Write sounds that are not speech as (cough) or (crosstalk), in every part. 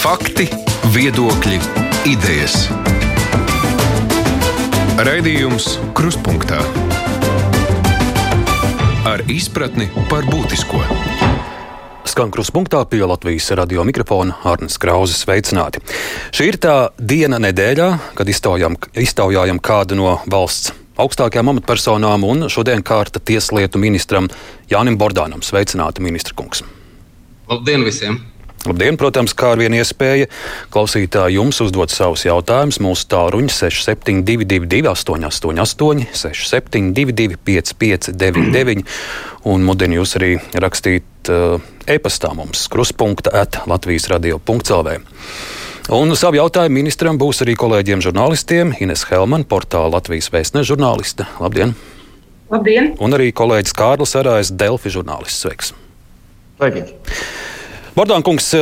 Fakti, viedokļi, idejas. Raidījums Kruspunkta ar izpratni par būtisko. Skan kruspunktā pie Latvijas radio mikrofona Arnēs Krauzes sveicināti. Šī ir tā diena nedēļā, kad iztaujām, iztaujājam kādu no valsts augstākajām amatpersonām, un šodien kārta tieslietu ministram Jānim Bordānam. Sveicināti, ministra kungs! Labdien visiem! Labdien, protams, kā ar vienu iespēju klausītāji jums uzdot savus jautājumus. Mūsu tālruņa 6722, 888, 672, 559, un mudinu jūs arī rakstīt uh, e-pastā mums kruspunkta at Latvijas radio.clv. Un savu jautājumu ministram būs arī kolēģiem žurnālistiem Ines Helman, portāla Latvijas vēstnes žurnāliste. Labdien! Labdien! Un arī kolēģis Kārlis Arājs, Delfi žurnālists. Sveiks! Sveiki! Bordānkungs,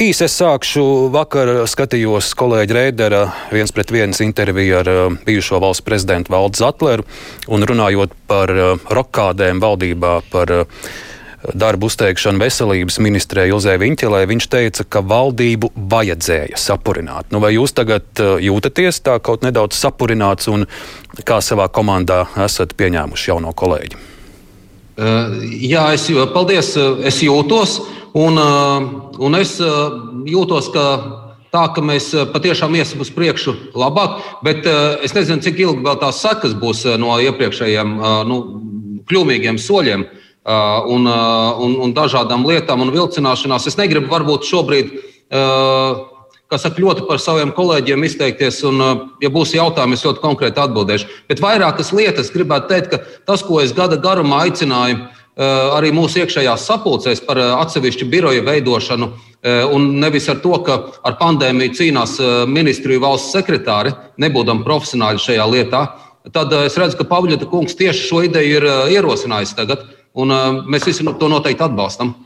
īsi es sākšu. Vakar skatījos kolēģa Rēdera viens pret viens interviju ar bijušo valsts prezidentu Valdu Zatleru un runājot par rokādēm valdībā, par darbu uzteikšanu veselības ministrē Ilzē Viņķelē, viņš teica, ka valdību vajadzēja sapurināt. Nu, vai jūs tagad jūtaties tā kaut nedaudz sapurināts un kā savā komandā esat pieņēmuši jauno kolēģi? Uh, jā, es, paldies, es jūtos. Un, un es jūtos, ka tā, ka mēs patiešām iesim uz priekšu labāk, bet es nezinu, cik ilgi vēl tās sekas būs no iepriekšējiem nu, kļūmīgiem soļiem un, un, un dažādām lietām un vilcināšanās. Es negribu varbūt šobrīd. Kas saka, ļoti par saviem kolēģiem izteikties, un, ja būs jautājumi, es ļoti konkrēti atbildēšu. Bet vairākas lietas gribētu teikt, ka tas, ko es gada garumā aicināju, uh, Eh, arī mūsu iekšējās sapulcēs par eh, atsevišķu biroju veidošanu. Eh, un nevis ar to, ka ar pandēmiju cīnās ministriju valsts sekretāri, nebūdam profesionāļi šajā lietā, tad es redzu, ka Pavļota kungs tieši šo ideju ir ierosinājis tagad, un mēs visi to noteikti atbalstam.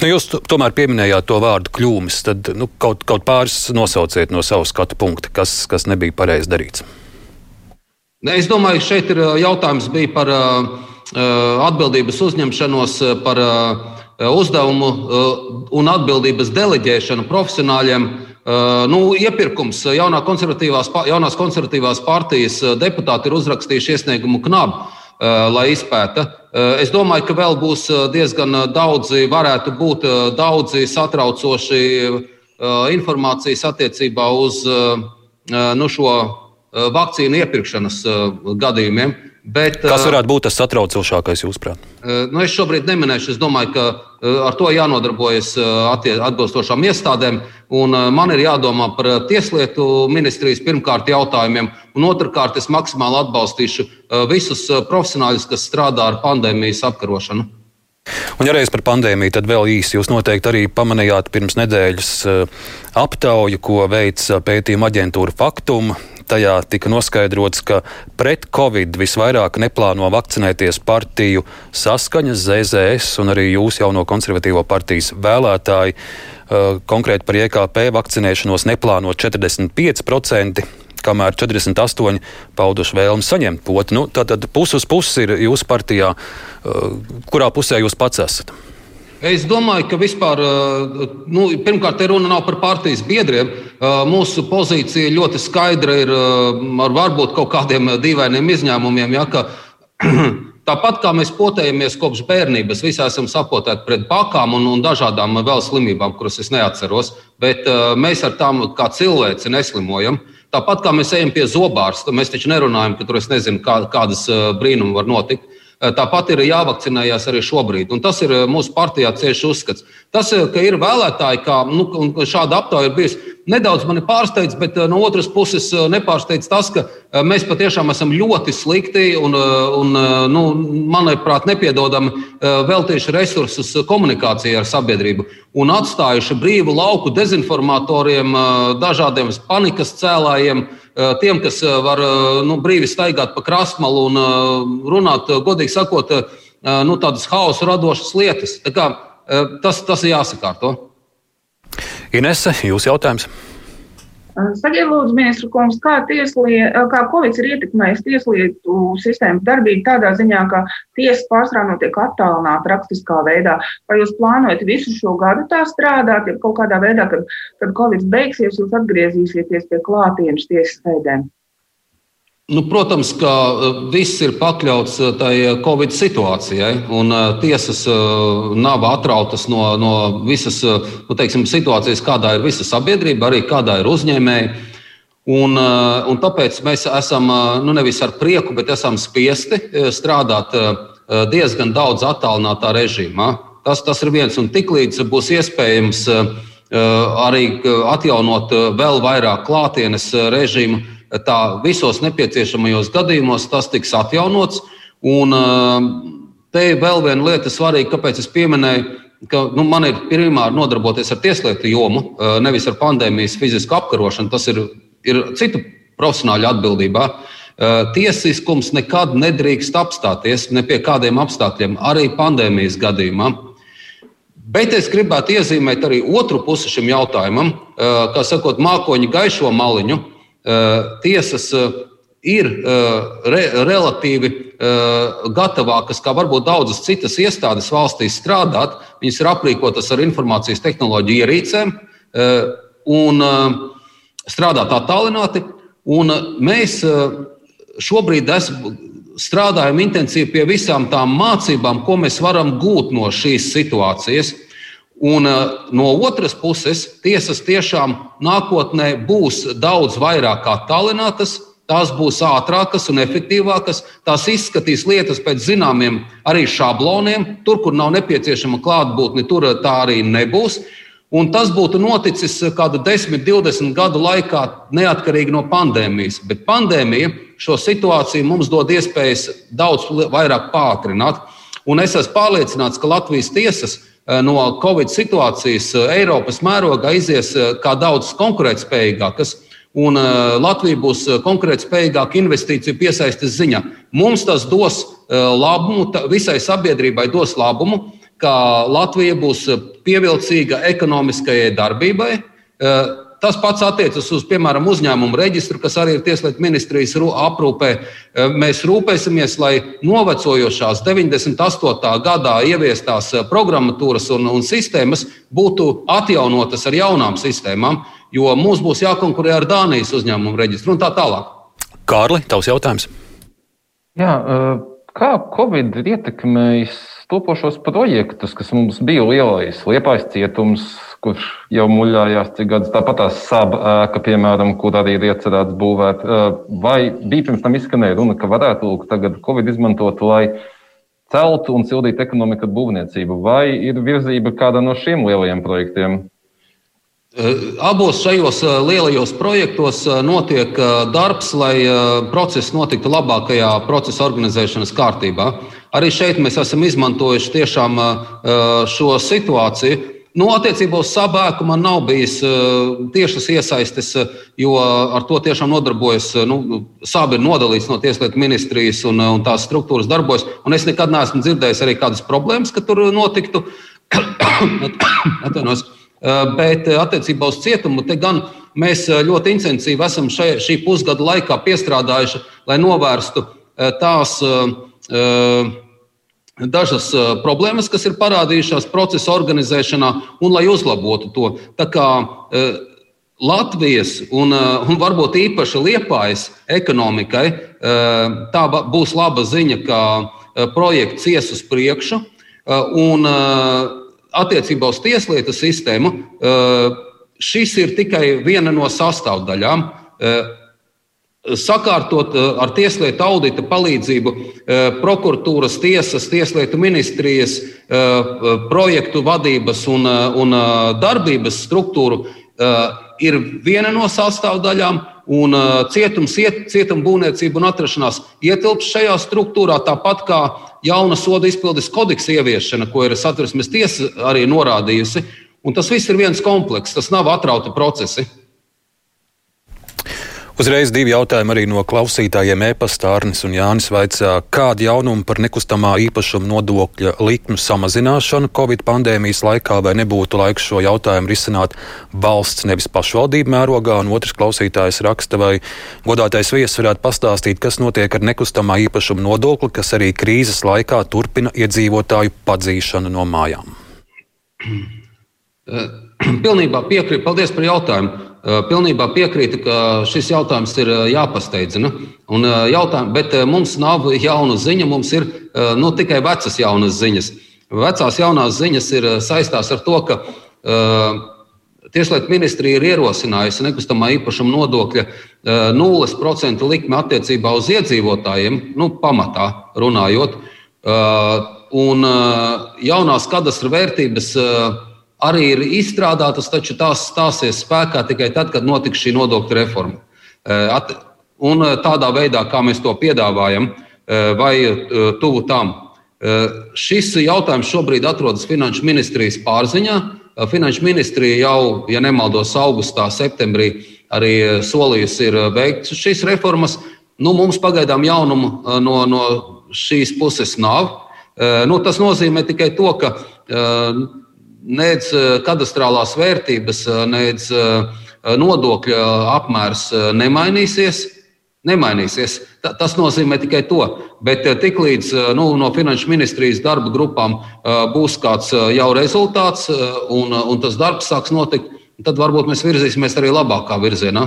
Nu, jūs tomēr pieminējāt to vārdu kļūmes. Tad nu, kaut, kaut pāris nosauciet no savas skatu punkta, kas, kas nebija pareizi darīts. Es domāju, šeit ir jautājums par uh, Eh, atbildības uzņemšanos eh, par eh, uzdevumu un atbildības deleģēšanu profesionāļiem. Nu, iepirkums jaunā konservatīvās, jaunās konservatīvās partijas deputāti ir uzrakstījuši iesniegumu knabu, lai izpēta. Es domāju, ka vēl būs diezgan daudzi, varētu būt daudzi satraucoši informācijas attiecībā uz nu, šo vakcīnu iepirkšanas gadījumiem. Bet, Kas varētu būt tas satraucošākais, jūsuprāt? Nu, es šobrīd neminēšu. Es domāju, ka ar to jānodarbojas atbilstošām iestādēm. Man ir jādomā par tieslietu ministrijas pirmkārt jautājumiem, un otrkārt es maksimāli atbalstīšu visus profesionāļus, kas strādā ar pandēmijas apkarošanu. Un, ja reiz par pandēmiju, tad vēl īsi jūs noteikti arī pamanījāt pirms nedēļas aptauju, ko veica pētījuma aģentūra Faktum tajā tika noskaidrots, ka pret covid visvairāk neplāno vakcinēties partiju saskaņas, ZZS un arī jūs jauno konservatīvo partijas vēlētāji. Uh, konkrēti par IKP vakcinēšanos neplāno 45% kamēr 48 pauduši vēlmi saņemt poti. Nu, Tātad puses uz puses ir jūsu partijā, uh, kurā pusē jūs pats esat. Es domāju, ka vispār, eh, nu, pirmkārt, runa nav par partijas biedriem. Eh, mūsu pozīcija ļoti skaidra ir eh, ar varbūt kaut kādiem dīvainiem izņēmumiem. Ja, ka, (clears throat) Tāpat kā mēs potējamies kopš bērnības, visi esam sapotēti pret pakām un, un dažādām vēl slimībām, kuras es neatceros, bet uh, mēs ar tām kā cilvēci neslimojam. Tāpat kā mēs ejam pie zobārsta, mēs taču nerunājam, ka tur es nezinu, kā, kādas brīnumi var notikt. Tāpat ir jāvakcinējas arī šobrīd. Un tas ir mūsu partijā cieši uzskats. Tas, ka ir vēlētāji, kā nu, šāda aptaujā ir bijusi, nedaudz mani pārsteidz, bet no otras puses nepārsteidz tas, ka mēs patiešām esam ļoti slikti un, un nu, manuprāt, nepiedodami veltījuši resursus komunikācijai ar sabiedrību un atstājuši brīvu lauku dezinformatoriem, dažādiem panikas cēlājiem tiem, kas var nu, brīvi staigāt pa krastmalu un runāt, godīgi sakot, nu, tādas hausa radošas lietas. Tā kā, tas, tas ir jāsakārto. Inese, jūs jautājums? Saģē lūdzu, ministru kungs, kā, tieslie, kā Covid ir ietekmējis tieslietu sistēmu darbību tādā ziņā, ka tiesa pārsvarā notiek attālināta rakstiskā veidā. Vai jūs plānojat visu šo gadu tā strādāt, ja kaut kādā veidā, kad, kad Covid beigsies, jūs atgriezīsieties pie klātienes tiesas sēdēm? Nu, protams, ka viss ir pakļauts tai Covid situācijai, un tiesas nav atrautas no, no visas nu, teiksim, situācijas, kādā ir visa sabiedrība, arī kādā ir uzņēmēji. Un, un tāpēc mēs esam nu, nevis ar prieku, bet esam spiesti strādāt diezgan daudz attālinātā režīmā. Tas, tas ir viens, un tiklīdz būs iespējams arī atjaunot vēl vairāk klātienes režīmu tā visos nepieciešamajos gadījumos tas tiks atjaunots. Un te ir vēl viena lieta svarīga, kāpēc es pieminēju, ka nu, man ir primāri nodarboties ar tieslietu jomu, nevis ar pandēmijas fizisku apkarošanu. Tas ir, ir citu profesionāļu atbildībā. Tiesiskums nekad nedrīkst apstāties ne pie kādiem apstākļiem, arī pandēmijas gadījumā. Bet es gribētu iezīmēt arī otru pusi šim jautājumam, kā sakot, mākoņu gaišo maliņu. Eh, tiesas eh, ir eh, re, relatīvi gatavākas, kā varbūt daudzas citas iestādes valstīs strādāt. Viņas ir aprīkotas ar informācijas tehnoloģiju ierīcēm un strādāt attālināti. Un mēs šobrīd esam strādājam intensīvi pie visām tām mācībām, ko mēs varam gūt no šīs situācijas. Un uh, no otras puses, tiesas tiešām nākotnē būs daudz vairāk attālinātas, tās būs ātrākas un efektīvākas, tās izskatīs lietas pēc zināmiem arī šabloniem. Tur, kur nav nepieciešama klātbūtne, tur tā arī nebūs. Un tas būtu noticis kādu 10, 20 gadu laikā, neatkarīgi no pandēmijas. Bet pandēmija šo situāciju mums dod iespējas daudz vairāk pātrināt. Un es esmu pārliecināts, ka Latvijas tiesas Eh, no Covid situācijas eh, Eiropas mērogā izies eh, kā daudz konkurētspējīgākas. Un Latvija būs konkurētspējīgāka investīciju piesaistes ziņā. Mums tas dos labumu, visai sabiedrībai dos labumu, ka Latvija būs pievilcīga ekonomiskajai darbībai Tas pats attiecas uz, piemēram, uzņēmumu reģistru, kas arī ir Tieslietu ministrijas aprūpē. E, mēs rūpēsimies, lai novecojošās 98. gadā ieviestās e, programmatūras un, un sistēmas būtu atjaunotas ar jaunām sistēmām, jo mums būs jākonkurē ar Dānijas uzņēmumu reģistru un tā tālāk. Kārli, tavs jautājums? Jā, e, kā Covid ir ietekmējis topošos projektus, kas mums bija lielais liepais cietums, kurš jau muļājās cik gadus. Tāpat tās saba ēka, piemēram, kur arī ir iecerēts būvēt. Vai bija pirms tam izskanēja runa, ka varētu lūk, tagad Covid izmantot, lai celtu un sildītu ekonomiku ar būvniecību? Vai ir virzība kādā no šiem lielajiem projektiem? Abos šajos lielajos projektos notiek darbs, lai process notiktu labākajā procesa organizēšanas kārtībā. Arī šeit mēs esam izmantojuši tiešām šo situāciju Nu, attiecībā uz sabēku man nav bijis uh, tiešas iesaistes, uh, jo ar to tiešām nodarbojas. Uh, nu, Sāba ir nodalīts no Tieslietu ministrijas un, un tās struktūras darbojas. Es nekad neesmu dzirdējis arī kādas problēmas, ka tur notiktu. (coughs) Atvainojos. Bet attiecībā uz cietumu te gan mēs ļoti intensīvi esam šai, šī pusgada laikā piestrādājuši, lai novērstu tās. Uh, dažas problēmas, kas ir parādījušās procesa organizēšanā, un lai uzlabotu to. Tā kā Latvijas un, un varbūt īpaši Liepājas ekonomikai tā būs laba ziņa, ka projekts ies uz priekšu. Un attiecībā uz tieslietu sistēmu šis ir tikai viena no sastāvdaļām sakārtot eh, ar tieslietu audita palīdzību eh, prokuratūras, tiesas, tieslietu ministrijas, eh, projektu vadības un, un darbības struktūru ir viena no sastāvdaļām. Un cietums, cietuma būvniecība un atrašanās ietilpst šajā struktūrā, tāpat kā jauna soda izpildes kodeksa ieviešana, ko ir satversmes tiesa arī norādījusi. Un tas viss ir viens komplekss, tas nav atrauti procesi. Uzreiz divi jautājumi arī no klausītājiem. E-pastā Arnis un Jānis vaicā, kāda jaunuma par nekustamā īpašuma nodokļa likmu samazināšanu Covid pandēmijas laikā, vai nebūtu laiks šo jautājumu risināt valsts nevis pašvaldību mērogā? Un otrs klausītājs raksta, vai godātais viesis varētu pastāstīt, kas notiek ar nekustamā īpašuma nodokli, kas arī krīzes laikā turpina iedzīvotāju padzīšanu no mājām. (clears throat) (clears throat) Pilnībā piekrītu. Paldies par jautājumu. Pilnībā piekrītu, ka šis jautājums ir jāpasteidzina. Un, jautājum, bet mums nav jaunu ziņu, mums ir nu, tikai vecas jaunas ziņas. Vecās jaunās ziņas ir saistās ar to, ka uh, Tieslietu ministrija ir ierosinājusi nekustamā īpašuma nodokļa 0% likmi attiecībā uz iedzīvotājiem, nu, pamatā runājot. Un jaunās kadastra vērtības arī ir izstrādātas, taču tās stāsies spēkā tikai tad, kad notiks šī nodokļu reforma. Eh, un eh, tādā veidā, kā mēs to piedāvājam, eh, vai tuvu tam. Šis jautājums šobrīd atrodas Finanšu ministrijas pārziņā. Finanšu ministrija jau, ja nemaldos, augustā, septembrī arī solījusi veikt šīs reformas. Nu, mums pagaidām jaunumu no, no šīs puses nav. Nu, tas nozīmē tikai to, ka nec eh, kadastrālās vērtības, eh, nec eh, nodokļa apmērs nemainīsies. Nemainīsies. Tas nozīmē tikai to. Bet tiklīdz nu, no finanšu ministrijas darba grupām būs kāds jau rezultāts un, un tas darbs sāks notikt, tad varbūt mēs virzīsimies arī labākā virzienā.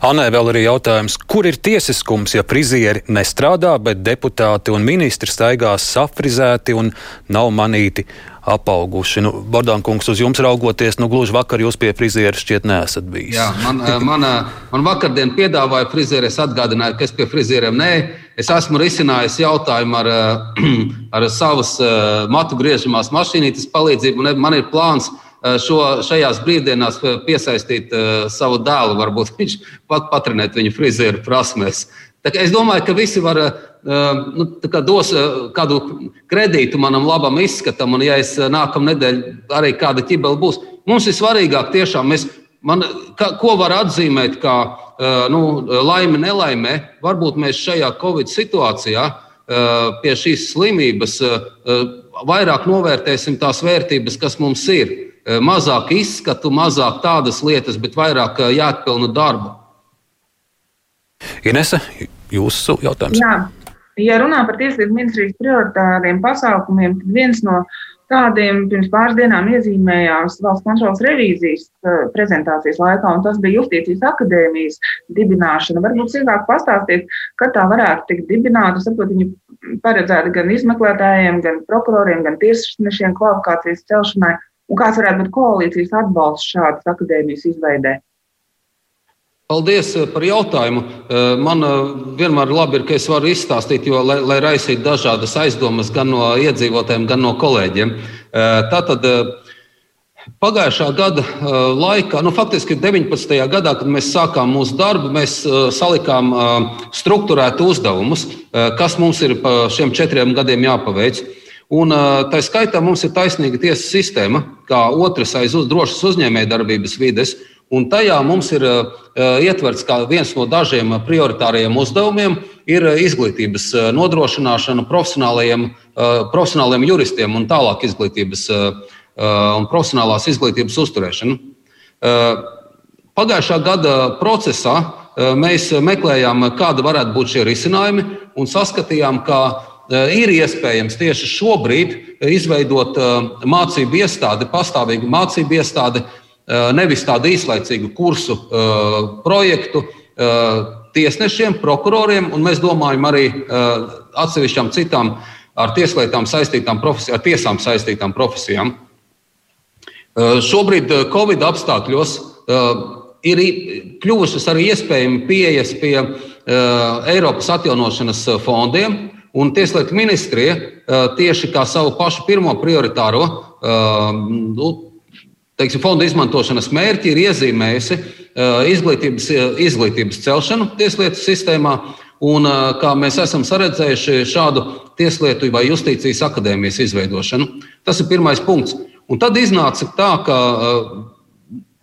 Anē vēl ir jautājums, kur ir tiesiskums, ja frizieri nestrādā, bet deputāti un ministri staigās safrizēti un nav manīti apauguši. Nu, Bordānkungs, uz jums raugoties, nu, gluži vakar jūs pie friziera šķiet neesat bijis. Jā, man, eh, man, eh, man vakardien piedāvāja frizieri, es atgādināju, ka es pie frizieriem nē. Es esmu risinājis jautājumu ar, eh, (clears throat) ar savas matu griežamās mašīnītes palīdzību. Man ir plāns šo, šajās brīvdienās piesaistīt savu dēlu, varbūt (laughs) viņš pat patrenēt viņu frizieru prasmēs. Es domāju, ka visi var nu, dos kādu kredītu manam labam izskatam, un ja es nākamā nedēļa arī kāda ķibela būs, mums ir svarīgāk tiešām, mēs, man, ka, ko var atzīmēt kā nu, laime, nelaimē. Varbūt mēs šajā Covid situācijā pie šīs slimības vairāk novērtēsim tās vērtības, kas mums ir. Mazāk izskatu, mazāk tādas lietas, bet vairāk jāatpilna darbu. Inese, jūsu jautājums? Jā. Ja runā par tieslietu ministrijas prioritāriem pasākumiem, tad viens no tādiem pirms pāris dienām iezīmējās valsts kontrolas revīzijas eh, prezentācijas laikā, un tas bija Justīcijas akadēmijas dibināšana. Varbūt sīkāk pastāstīt, kad tā varētu tikt dibināta. Saprot, viņa paredzēta gan izmeklētājiem, gan prokuroriem, gan tiesnešiem kvalifikācijas celšanai, un kāds varētu būt koalīcijas atbalsts šādas akadēmijas izveidē. Paldies eh, par jautājumu. Eh, man eh, vienmēr labi ir, ka es varu izstāstīt, jo, lai, lai raisītu dažādas aizdomas gan no iedzīvotājiem, gan no kolēģiem. Tātad pagājušā gada laikā, nu, faktiski 19. gadā, kad mēs sākām mūsu darbu, mēs salikām struktūrētu uzdevumus, kas mums ir pa šiem četriem gadiem jāpaveic. Un, tā skaitā mums ir taisnīga tiesas sistēma, kā otrs aiz uz drošas uzņēmējdarbības vides. Un tajā mums ir uh, ietverts kā viens no dažiem prioritāriem uzdevumiem ir izglītības nodrošināšana profesionālajiem, uh, profesionālajiem juristiem un tālāk izglītības uh, un profesionālās izglītības uzturēšanu. Pagājušā gada procesā mēs meklējām, kāda varētu būt šie risinājumi, un saskatījām, ka ir iespējams tieši šobrīd izveidot mācību iestādi, pastāvīgu mācību iestādi, Eh, nevis tādu īslaicīgu kursu eh, projektu eh, tiesnešiem, prokuroriem, un mēs domājam arī atsevišķām citām ar tieslietām saistītām profesijām, ar tiesām saistītām profesijām. Šobrīd Covid apstākļos ir kļuvušas arī iespējami pieejas pie Eiropas atjaunošanas fondiem, un Tieslietu ministrija tieši kā savu pašu pirmo prioritāro nu, teiksim, fonda izmantošanas mērķi ir iezīmējusi izglītības, izglītības celšanu tieslietu sistēmā. Un, kā mēs esam saredzējuši šādu tieslietu vai justīcijas akadēmijas izveidošanu. Tas ir pirmais punkts. Un tad iznāca tā, ka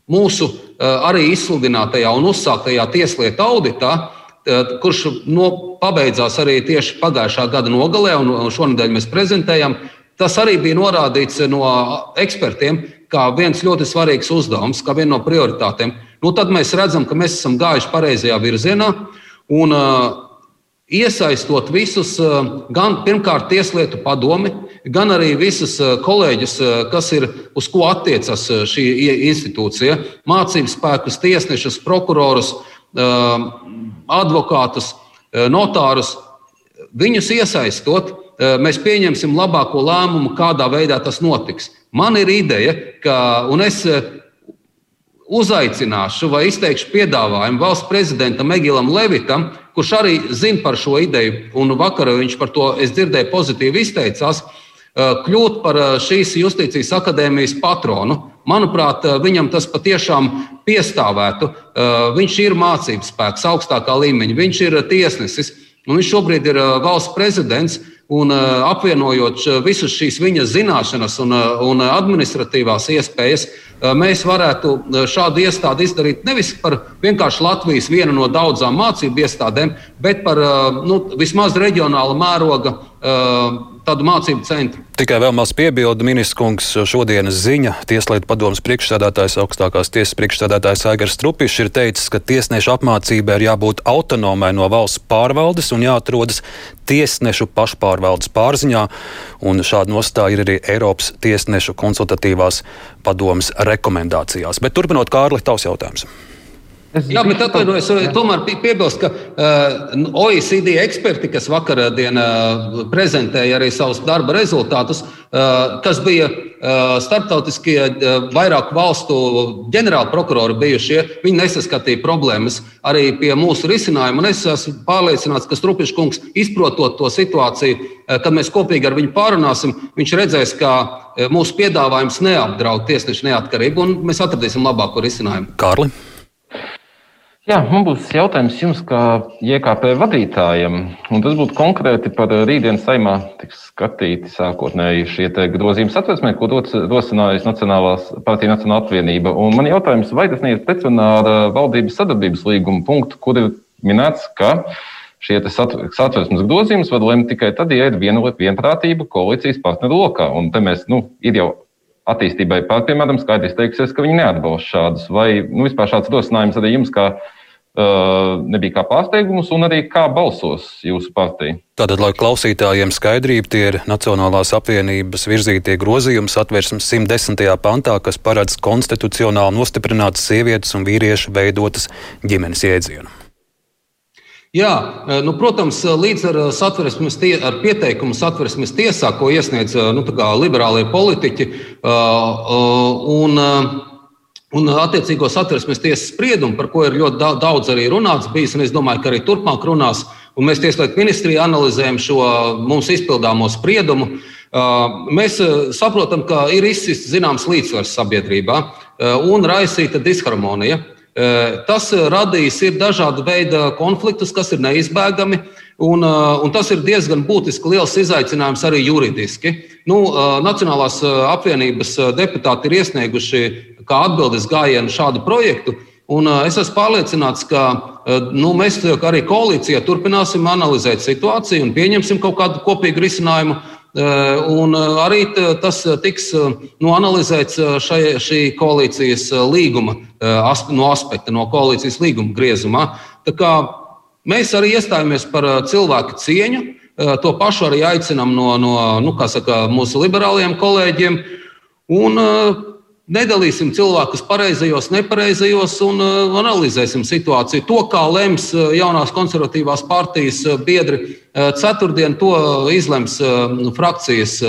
mūsu arī izsludinātajā un uzsāktajā tieslietu auditā, kurš no, pabeidzās arī tieši pagājušā gada nogalē, un šonadēļ mēs prezentējam. Tas arī bija norādīts no ekspertiem kā viens ļoti svarīgs uzdevums, kā viena no prioritātēm. Nu, tad mēs redzam, ka mēs esam gājuši pareizajā virzienā. Un, uh, iesaistot visus, gan pirmkārt Tieslietu padomi, gan arī visus kolēģus, kas ir uz ko attiecas šī institūcija - mācību spēkus, tiesnešus, prokurorus, advokātus, notārus. Viņus iesaistot, mēs pieņemsim labāko lēmumu, kādā veidā tas notiks. Man ir ideja, ka, un es uzaicināšu vai izteikšu piedāvājumu valsts prezidentam Egilam Levitam, kurš arī zina par šo ideju, un vakar viņš par to, dzirdēju, pozitīvi izteicās, kļūt par šīs justīcijas akadēmijas patronu. Manuprāt, viņam tas patiešām piestāvētu. Viņš ir mācības spēks augstākā līmeņa, viņš ir tiesnesis, un viņš šobrīd ir valsts prezidents. Un apvienojot visas šīs viņa zināšanas un, un administratīvās iespējas, mēs varētu šādu iestādi izdarīt nevis par vienkārši Latvijas vienu no daudzām mācību iestādēm, bet par nu, vismaz reģionāla mēroga tādu mācību centru. Tikai vēl maz piebildu, ministrs šodienas ziņa. Tieslietu padomas priekšsēdētājs, augstākās tiesas priekšsēdētājs Aigars Strupišs ir teicis, ka tiesnešu apmācībai ir jābūt autonomai no valsts pārvaldes un jāatrodas tiesnešu pašpārvaldes pārziņā. Un šāda nostāja ir arī Eiropas tiesnešu konsultatīvās padomas rekomendācijās. Bet turpinot, Kārli, tavs jautājums. Jā, bet atvainojos, tomēr piebilst, ka uh, OECD eksperti, kas vakarā prezentēja arī savus darba rezultātus, uh, kas bija uh, starptautiskie uh, vairāku valstu ģenerāli prokurori bijušie, viņi nesaskatīja problēmas arī pie mūsu risinājuma. Un es esmu pārliecināts, ka Strupišs kungs, izprotot to situāciju, uh, kad mēs kopīgi ar viņu pārunāsim, viņš redzēs, ka uh, mūsu piedāvājums neapdraud tiesnešu neatkarību, un mēs atradīsim labāko risinājumu. Kārli. Jā, man būs jautājums jums, kā JKP vadītājam. Un tas būtu konkrēti par rītdienas saimā tiks skatīti sākotnēji šie grozījumi satversmē, ko rosinājusi Nacionālās partija Nacionāla apvienība. Un man jautājums, vai tas neiet pretrunā ar valdības sadarbības līguma punktu, kur ir minēts, ka šie satversmes grozījumus var lemt tikai tad, ja ir vienprātība koalīcijas partneru lokā. Un te mēs, nu, ir jau attīstībai pār, piemēram, skaidrs teiksies, ka viņi neatbalsta šādus. Vai nu, vispār šāds rosinājums arī jums, kā nebija kā pārsteigums, un arī kā balsos jūsu partija. Tātad, lai klausītājiem skaidrība, tie ir Nacionālās apvienības virzītie grozījumi satversmes 110. pantā, kas paredz konstitucionāli nostiprinātas sievietes un vīriešu veidotas ģimenes jēdzienu. Jā, e, nu, protams, līdz ar, tie, ar pieteikumu satversmes tiesā, ko iesniedz nu, liberālie politiķi, un Un attiecīgo satversmes tiesas spriedumu, par ko ir ļoti daudz arī runāts, bijis, un es domāju, ka arī turpmāk runās, un mēs Tieslietu ministrijā analizējam šo mums izpildāmo spriedumu. Mēs saprotam, ka ir izsists zināms līdzsvars sabiedrībā un raisīta disharmonija. Tas radīs dažādu veidu konfliktus, kas ir neizbēgami. Un, un tas ir diezgan būtiski liels izaicinājums arī juridiski. Nu, Nacionālās apvienības deputāti ir iesnieguši kā atbildes gājienu šādu projektu. Un es esmu pārliecināts, ka nu, mēs arī koalīcijā turpināsim analizēt situāciju un pieņemsim kaut kādu kopīgu risinājumu. Un arī tas tiks nu, analizēts šai, šī koalīcijas līguma no aspekta, no koalīcijas līguma griezumā. Mēs arī iestājāmies par cilvēku cieņu. To pašu arī aicinām no, no nu, saka, mūsu liberālajiem kolēģiem. Un, Nedalīsim cilvēkus pareizajos, nepareizajos un analizēsim situāciju. To, kā lems jaunās konservatīvās partijas biedri, ceturtdien to izlems frakcijas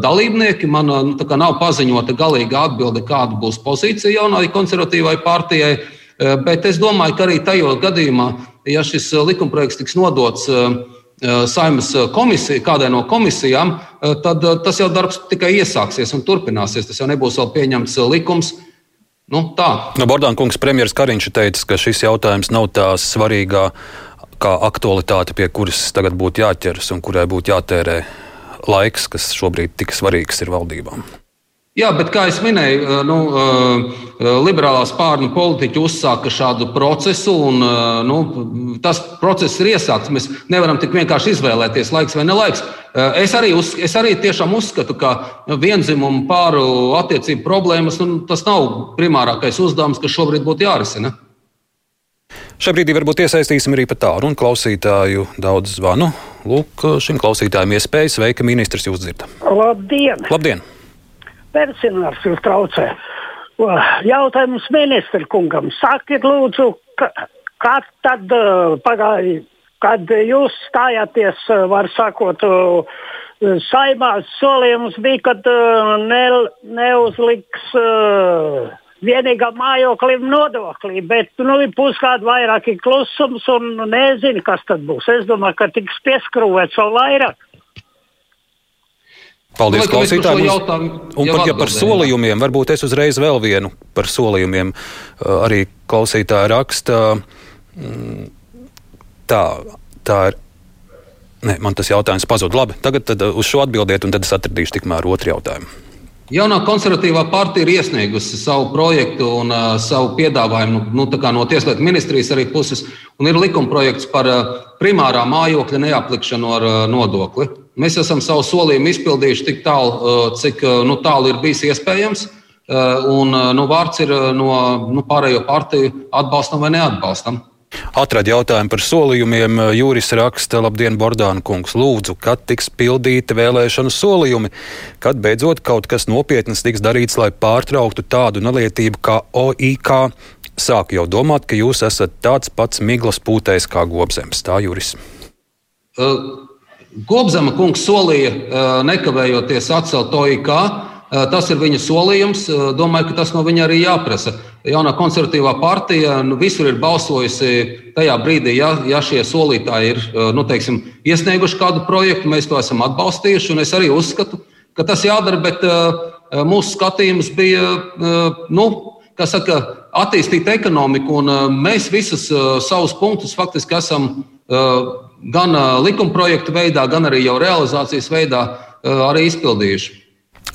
dalībnieki. Man nu, nav paziņota galīga atbilde, kāda būs pozīcija jaunai konservatīvai partijai. Bet es domāju, ka arī tajā gadījumā, ja šis likumprojekts tiks nodots Eh, Saimas eh, komisija, kādai no komisijām, eh, tad tas jau darbs tikai iesāksies un turpināsies. Tas jau nebūs vēl pieņemts likums. Nu, tā. no, Bordāna kungs, premjerministrs Kariņš teica, ka šis jautājums nav tā svarīgā kā aktualitāte, pie kuras tagad būtu jāķeras un kurai būtu jātērē laiks, kas šobrīd tik svarīgs ir valdībām. Jā, bet kā jau minēju, nu, liberālā spārna politiķi uzsāka šādu procesu, un nu, tas process ir iesākts. Mēs nevaram tik vienkārši izvēlēties, laiks vai nelaiks. Es arī, uz, es arī tiešām uzskatu, ka vienzimumu pāru attiecību problēmas nu, tas nav primārākais uzdevums, kas šobrīd būtu jārisina. Šajā brīdī varbūt iesaistīsim arī pat tālu un klausītāju daudz zvanu. Lūk, šim klausītājam iespējas sveika ministrs jūs dzirdat. Labdien! Labdien! Pensionārs jūs traucē. Jautājums ministra kungam. Sakiet, lūdzu, kad tad pagāja, kad jūs stājāties, var sakot, saimās solījums bija, kad ne, neuzliks vienīgā mājoklim nodoklī, bet nu, pusgadu vairāk ir klusums un nezinu, kas tad būs. Es domāju, ka tiks pieskrūvēts vēl vairāk. Paldies, klausītājiem. Un pat ja par solījumiem, varbūt es uzreiz vēl vienu par solījumiem arī klausītāja raksta. Mm, tā, tā ir. Nē, man tas jautājums pazuda. Labi, tagad uz šo atbildiet, un tad es atradīšu tikmēr otru jautājumu. Jaunā konservatīvā partija ir iesniegusi savu projektu un uh, savu piedāvājumu nu, no Tieslietu ministrijas arī puses, un ir likumprojekts par uh, primārā mājokļa neaplikšanu ar uh, nodokli. Mēs esam savu solījumu izpildījuši tik tālu, uh, cik uh, nu, tālu ir bijis iespējams. Uh, un nu, vārds ir no nu, pārējo partiju atbalstam vai neatbalstam. Atrad jautājumu par solījumiem. Jūris raksta, labdien, Bordāna kungs, lūdzu, kad tiks pildīti vēlēšanu solījumi, kad beidzot kaut kas nopietns tiks darīts, lai pārtrauktu tādu nelietību kā OIK. Sāku jau domāt, ka jūs esat tāds pats miglas pūtējs kā gobzems. Tā Jūris. Uh. Gobzema kungs solīja nekavējoties atcelt OIK. Tas ir viņa solījums. Domāju, ka tas no viņa arī jāprasa. Jaunā konservatīvā partija nu, visur ir balsojusi tajā brīdī, ja, ja šie solītāji ir nu, teiksim, iesnieguši kādu projektu, mēs to esam atbalstījuši. Es arī uzskatu, ka tas jādara, bet mūsu skatījums bija nu, saka, attīstīt ekonomiku, un mēs visus savus punktus faktiski esam gan likumprojektu veidā, gan arī jau realizācijas veidā arī izpildījuši.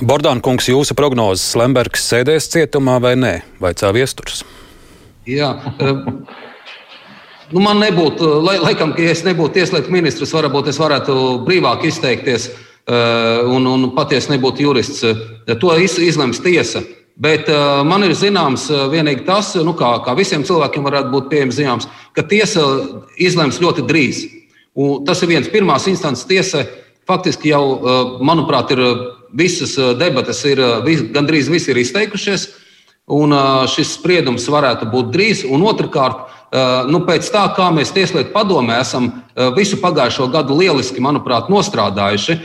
Bordāna kungs, jūsu prognozes Lembergs sēdēs cietumā vai nē, vai cēl viesturs? Jā. Nu, man nebūtu, lai, laikam, ja es nebūtu tieslietu ministrs, varbūt es varētu brīvāk izteikties un, un patiesi nebūtu jurists. To izlems tiesa. Bet man ir zināms vienīgi tas, nu, kā, kā visiem cilvēkiem varētu būt pieejams zināms, ka tiesa izlems ļoti drīz. Un tas ir viens pirmās instances tiesa. Faktiski jau, eh, manuprāt, ir eh, visas eh, debatas, ir, gandrīz visi ir izteikušies, un šis spriedums varētu būt drīz. Un otrkārt, nu, pēc tā, kā mēs Tieslietu padomē esam visu pagājušo gadu lieliski, manuprāt, nostrādājuši,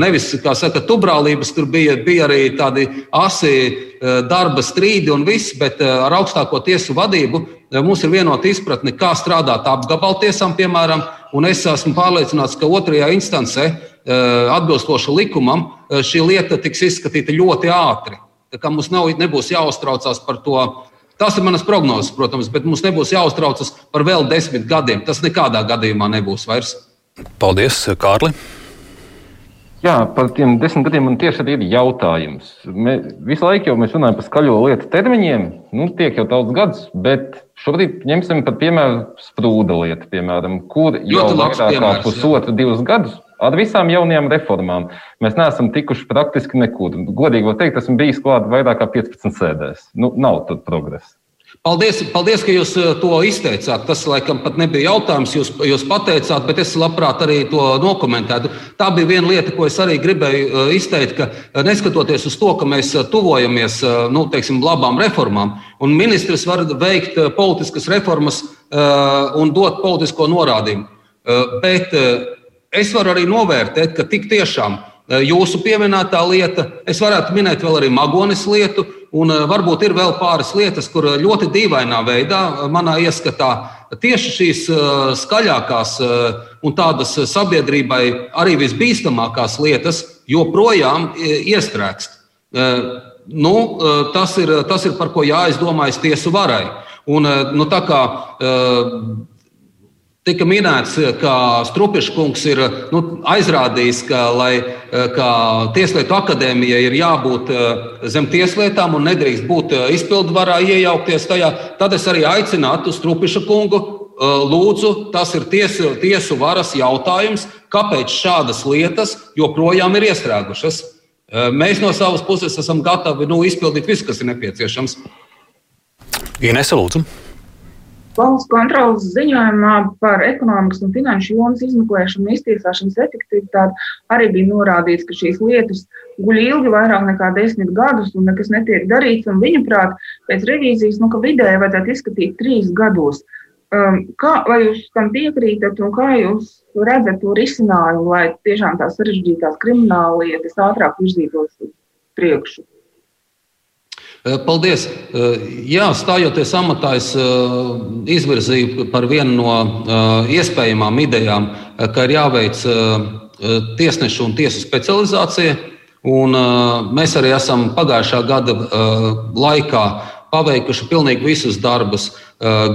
nevis, kā saka, tubrālības, tur bija, bija arī tādi asi darba strīdi un viss, bet ar augstāko tiesu vadību mums ir vienota izpratne, kā strādāt apgabaltiesām, piemēram, Un es esmu pārliecināts, ka otrajā instancē, eh, atbilstoši likumam, eh, šī lieta tiks izskatīta ļoti ātri. Tā kā mums nav, nebūs jāuztraucās par to. Tas ir manas prognozes, protams, bet mums nebūs jāuztraucas par vēl desmit gadiem. Tas nekādā gadījumā nebūs vairs. Paldies, Kārli! Jā, par tiem desmit gadiem man tieši ir jautājums. Mē, visu laiku jau mēs runājam par skaļo lietu termiņiem. Nu, tiek jau daudz gadus, bet šobrīd ņemsim par piemēru sprūda lietu, piemēram, kur jau vairāk kā pusotru, divus gadus ar visām jaunajām reformām mēs neesam tikuši praktiski nekur. Godīgi var teikt, esmu bijis klāt vairāk kā 15 sēdēs. Nu, nav tur progresa. Paldies, paldies, ka jūs eh, to izteicāt. Tas, laikam, pat nebija jautājums, jūs, jūs pateicāt, bet es labprāt arī to nokomentētu. Tā bija viena lieta, ko es arī gribēju eh, izteikt, ka eh, neskatoties uz to, ka mēs tuvojamies nu, teiksim, labām reformām, un ministrs var veikt politiskas reformas un dot politisko norādījumu. Bet es varu arī novērtēt, ka tik tiešām jūsu pieminētā lieta, es varētu minēt vēl arī Magonis lietu, Un eh, varbūt ir vēl pāris lietas, kur eh, ļoti dīvainā veidā, manā ieskatā, tieši šīs skaļākās un tādas sabiedrībai arī visbīstamākās lietas joprojām iestrēgst. Nu, tas, ir, tas ir par ko jāizdomājas tiesu varai. Un, nu, tā kā Tika minēts, ka Strupiškungs ir nu, aizrādījis, ka, lai, ka Tieslietu akadēmija ir jābūt zem tieslietām un nedrīkst būt izpildvarā iejaukties tajā. Tad es arī aicinātu Strupiša kungu. Lūdzu, tas ir tiesu, tiesu varas jautājums, kāpēc šādas lietas joprojām ir iestrēgušas. Mēs no savas puses esam gatavi nu, izpildīt visu, kas ir nepieciešams. Inese, lūdzu. Valsts kontrolas ziņojumā par ekonomikas un finanšu jomas izmeklēšanu un iztiesāšanas efektivitāti arī bija norādīts, ka šīs lietas guļ ilgi, vairāk nekā desmit gadus, un nekas netiek darīts. Viņuprāt, pēc revīzijas, nu, vidēji vajadzētu izskatīt trīs gados. Um, kā, vai jūs tam piekrītat, un kā jūs redzat to risinājumu, lai tiešām tās sarežģītās krimināla lietas ātrāk virzītos uz priekšu? Eh, paldies! Eh, jā, stājoties amatā, es eh, izvirzīju par vienu no iespējamām idejām, ka ir jāveic tiesnešu un tiesu specializācija. Un mēs arī esam pagājušā gada laikā paveikuši pilnīgi visus darbus,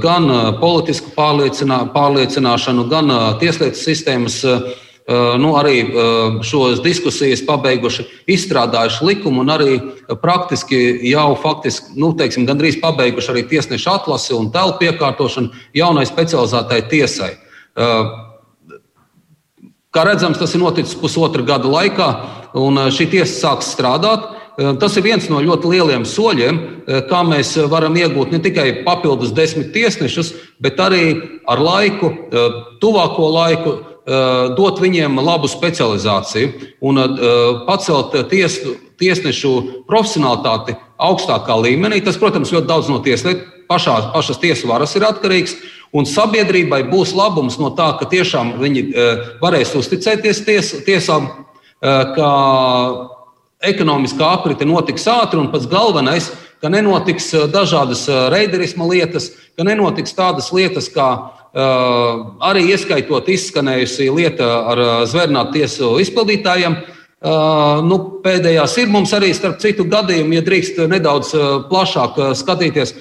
gan politisku pārliecinā, pārliecināšanu, gan tieslietu sistēmas nu, arī eh, šos diskusijas pabeiguši, izstrādājuši likumu un arī praktiski jau faktiski, nu, teiksim, gandrīz pabeiguši arī tiesnešu atlasi un telpu iekārtošanu jaunai specializētai tiesai. Eh, kā redzams, tas ir noticis pusotra gada laikā, un šī tiesa sāks strādāt. Tas ir viens no ļoti lieliem soļiem, kā mēs varam iegūt ne tikai papildus desmit tiesnešus, bet arī ar laiku, tuvāko laiku, Eh, dot viņiem labu specializāciju un eh, pacelt tiesu, tiesnešu profesionālitāti augstākā līmenī. Tas, protams, ļoti daudz no tieslietu pašā, pašas tiesu varas ir atkarīgs. Un sabiedrībai būs labums no tā, ka tiešām viņi eh, varēs uzticēties ties, tiesām, ka ekonomiskā aprite notiks ātri un pats galvenais, ka nenotiks dažādas reiderisma lietas, ka nenotiks tādas lietas kā arī ieskaitot izskanējusi lieta ar zvērnātu tiesu izpildītājiem. Nu, pēdējās ir mums arī, starp citu, gadījumi, ja drīkst nedaudz plašāk skatīties,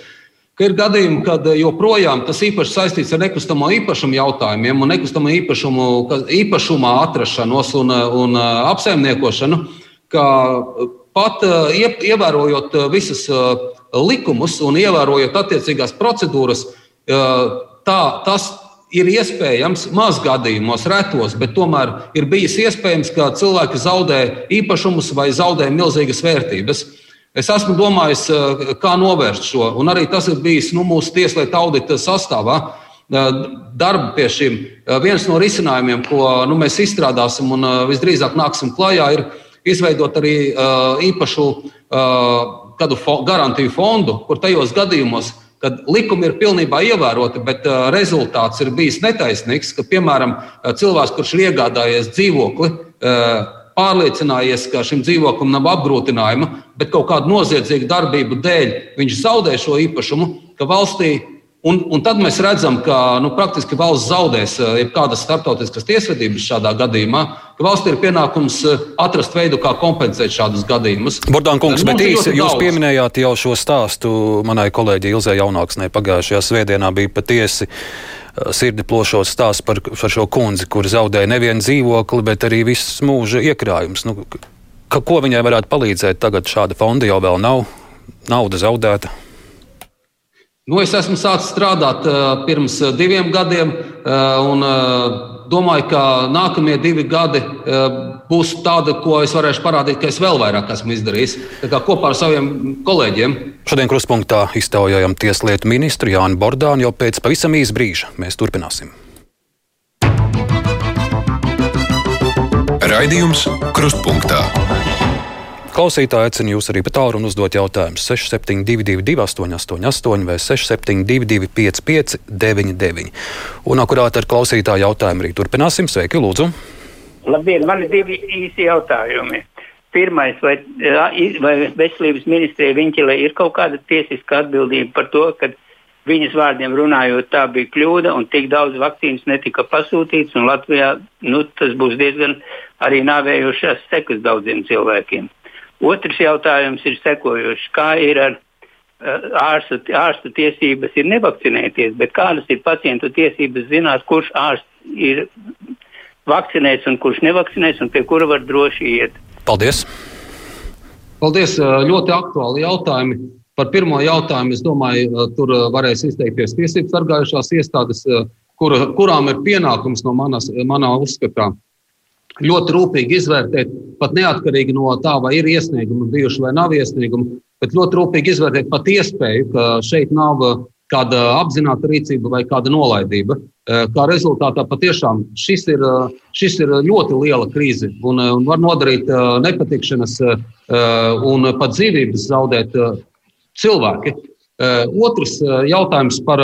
ka ir gadījumi, kad joprojām tas īpaši saistīts ar nekustamo īpašumu jautājumiem un nekustamo īpašumu, īpašumā atrašanos un, un apsaimniekošanu, ka pat ievērojot visus likumus un ievērojot attiecīgās procedūras, tā, tas ir iespējams maz gadījumos, retos, bet tomēr ir bijis iespējams, ka cilvēki zaudē īpašumus vai zaudē milzīgas vērtības. Es esmu domājis, eh, kā novērst šo, un arī tas ir bijis nu, mūsu tieslietu audita sastāvā. Eh, darbu pie šīm. Eh, viens no risinājumiem, ko nu, mēs izstrādāsim un visdrīzāk nāksim klajā, ir izveidot arī īpašu garantiju fondu, kur tajos gadījumos, kad likumi ir pilnībā ievēroti, bet uh, rezultāts ir bijis netaisnīgs, ka, piemēram, cilvēks, kurš ir iegādājies dzīvokli, uh, pārliecinājies, ka šim dzīvoklim nav apgrūtinājuma, bet kaut kādu noziedzīgu darbību dēļ viņš zaudē šo īpašumu, ka valstī Un, un tad mēs redzam, ka nu, praktiski valsts zaudēs eh, jebkādas starptautiskas tiesvedības šādā gadījumā, ka valsts ir pienākums eh, atrast veidu, kā kompensēt šādus gadījumus. Bordāna kungs, bet īsi jūs daudz. pieminējāt jau šo stāstu manai kolēģi Ilzē Jaunāksnē pagājušajā svētdienā bija patiesi eh, sirdi plošos stāsts par, par šo kundzi, kur zaudēja nevienu dzīvokli, bet arī visus mūža iekrājumus. Nu, ka, ko viņai varētu palīdzēt tagad? Šāda fonda jau vēl nav, nauda zaudēta. Nu, es esmu sācis strādāt pirms diviem gadiem, un domāju, ka nākamie divi gadi būs tādi, ko es varēšu parādīt, ka es vēl vairāk esmu izdarījis kopā ar saviem kolēģiem. Šodien kruspunktā iztaujājam tieslietu ministru Jānu Bordānu jau pēc pavisam īsa brīža. Mēs turpināsim. Raidījums Krustpunktā. Klausītāji aicinu jūs arī pa tālruni uzdot jautājumus 6722, 888, vai 672, 559, Un akurāt ar klausītāju jautājumu arī turpināsim. Sveiki, Lūdzu! Labdien, man ir divi īsi jautājumi. Pirmais, vai, vai veselības ministrijai Viņķilē ir kaut kāda tiesiska atbildība par to, ka viņas vārdiem runājot, tā bija kļūda un tik daudz vakcīnas netika pasūtīts, un Latvijā nu, tas būs diezgan arī nāvējošas sekas daudziem cilvēkiem. Otrs jautājums ir sekojošs. Kā ir ar ārstu, ārstu tiesības ir nevakcinēties, bet kādas ir pacientu tiesības zināt, kurš ārsts ir vakcinēts un kurš nevakcinēts un pie kura var droši iet. Paldies! Paldies! Ļoti aktuāli jautājumi. Par pirmo jautājumu, es domāju, tur varēs izteikties tiesību sargājušās iestādes, kur, kurām ir pienākums no manas, manā uzskatā ļoti rūpīgi izvērtēt, pat neatkarīgi no tā, vai ir iesniegumi bijuši vai nav iesniegumi, bet ļoti rūpīgi izvērtēt pat iespēju, ka šeit nav kāda apzināta rīcība vai kāda nolaidība. Kā rezultātā patiešām šis ir, šis ir ļoti liela krīze un, un var nodarīt nepatikšanas un pat dzīvības zaudēt cilvēki. Otrs jautājums par,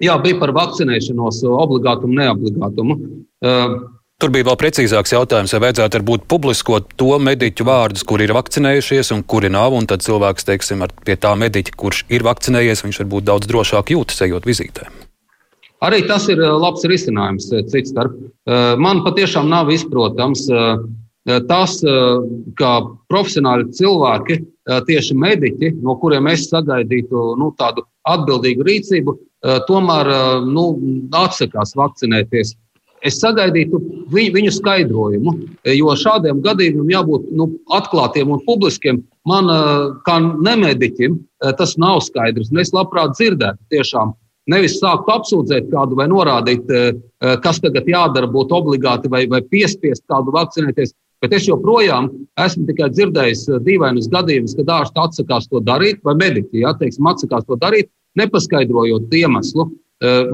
jā, bija par vakcinēšanos, obligātumu, neobligātumu. Tur bija vēl precīzāks jautājums, vai vajadzētu varbūt publiskot to mediķu vārdus, kuri ir vakcinējušies un kuri nav. Un tad cilvēks, teiksim, pie tā mediķa, kurš ir vakcinējies, viņš varbūt daudz drošāk jūtas, ejot vizītē. Arī tas ir labs risinājums cits starp. Man patiešām nav izprotams tas, ka profesionāli cilvēki, tieši mediķi, no kuriem es sagaidītu nu, tādu atbildīgu rīcību, tomēr nu, atsakās vakcinēties. Es sagaidītu viņu skaidrojumu, jo šādiem gadījumiem jābūt nu, atklātiem un publiskiem. Man, kā nemediķim, tas nav skaidrs. Es labprāt dzirdētu tiešām. Nevis sākt apsūdzēt kādu vai norādīt, kas tagad jādara, būt obligāti vai, vai piespiest kādu vakcinēties. Bet es joprojām esmu tikai dzirdējis dīvainus gadījumus, kad ārsts atsakās to darīt, vai mediķi ja, teiksim, atsakās to darīt, nepaskaidrojot iemeslu.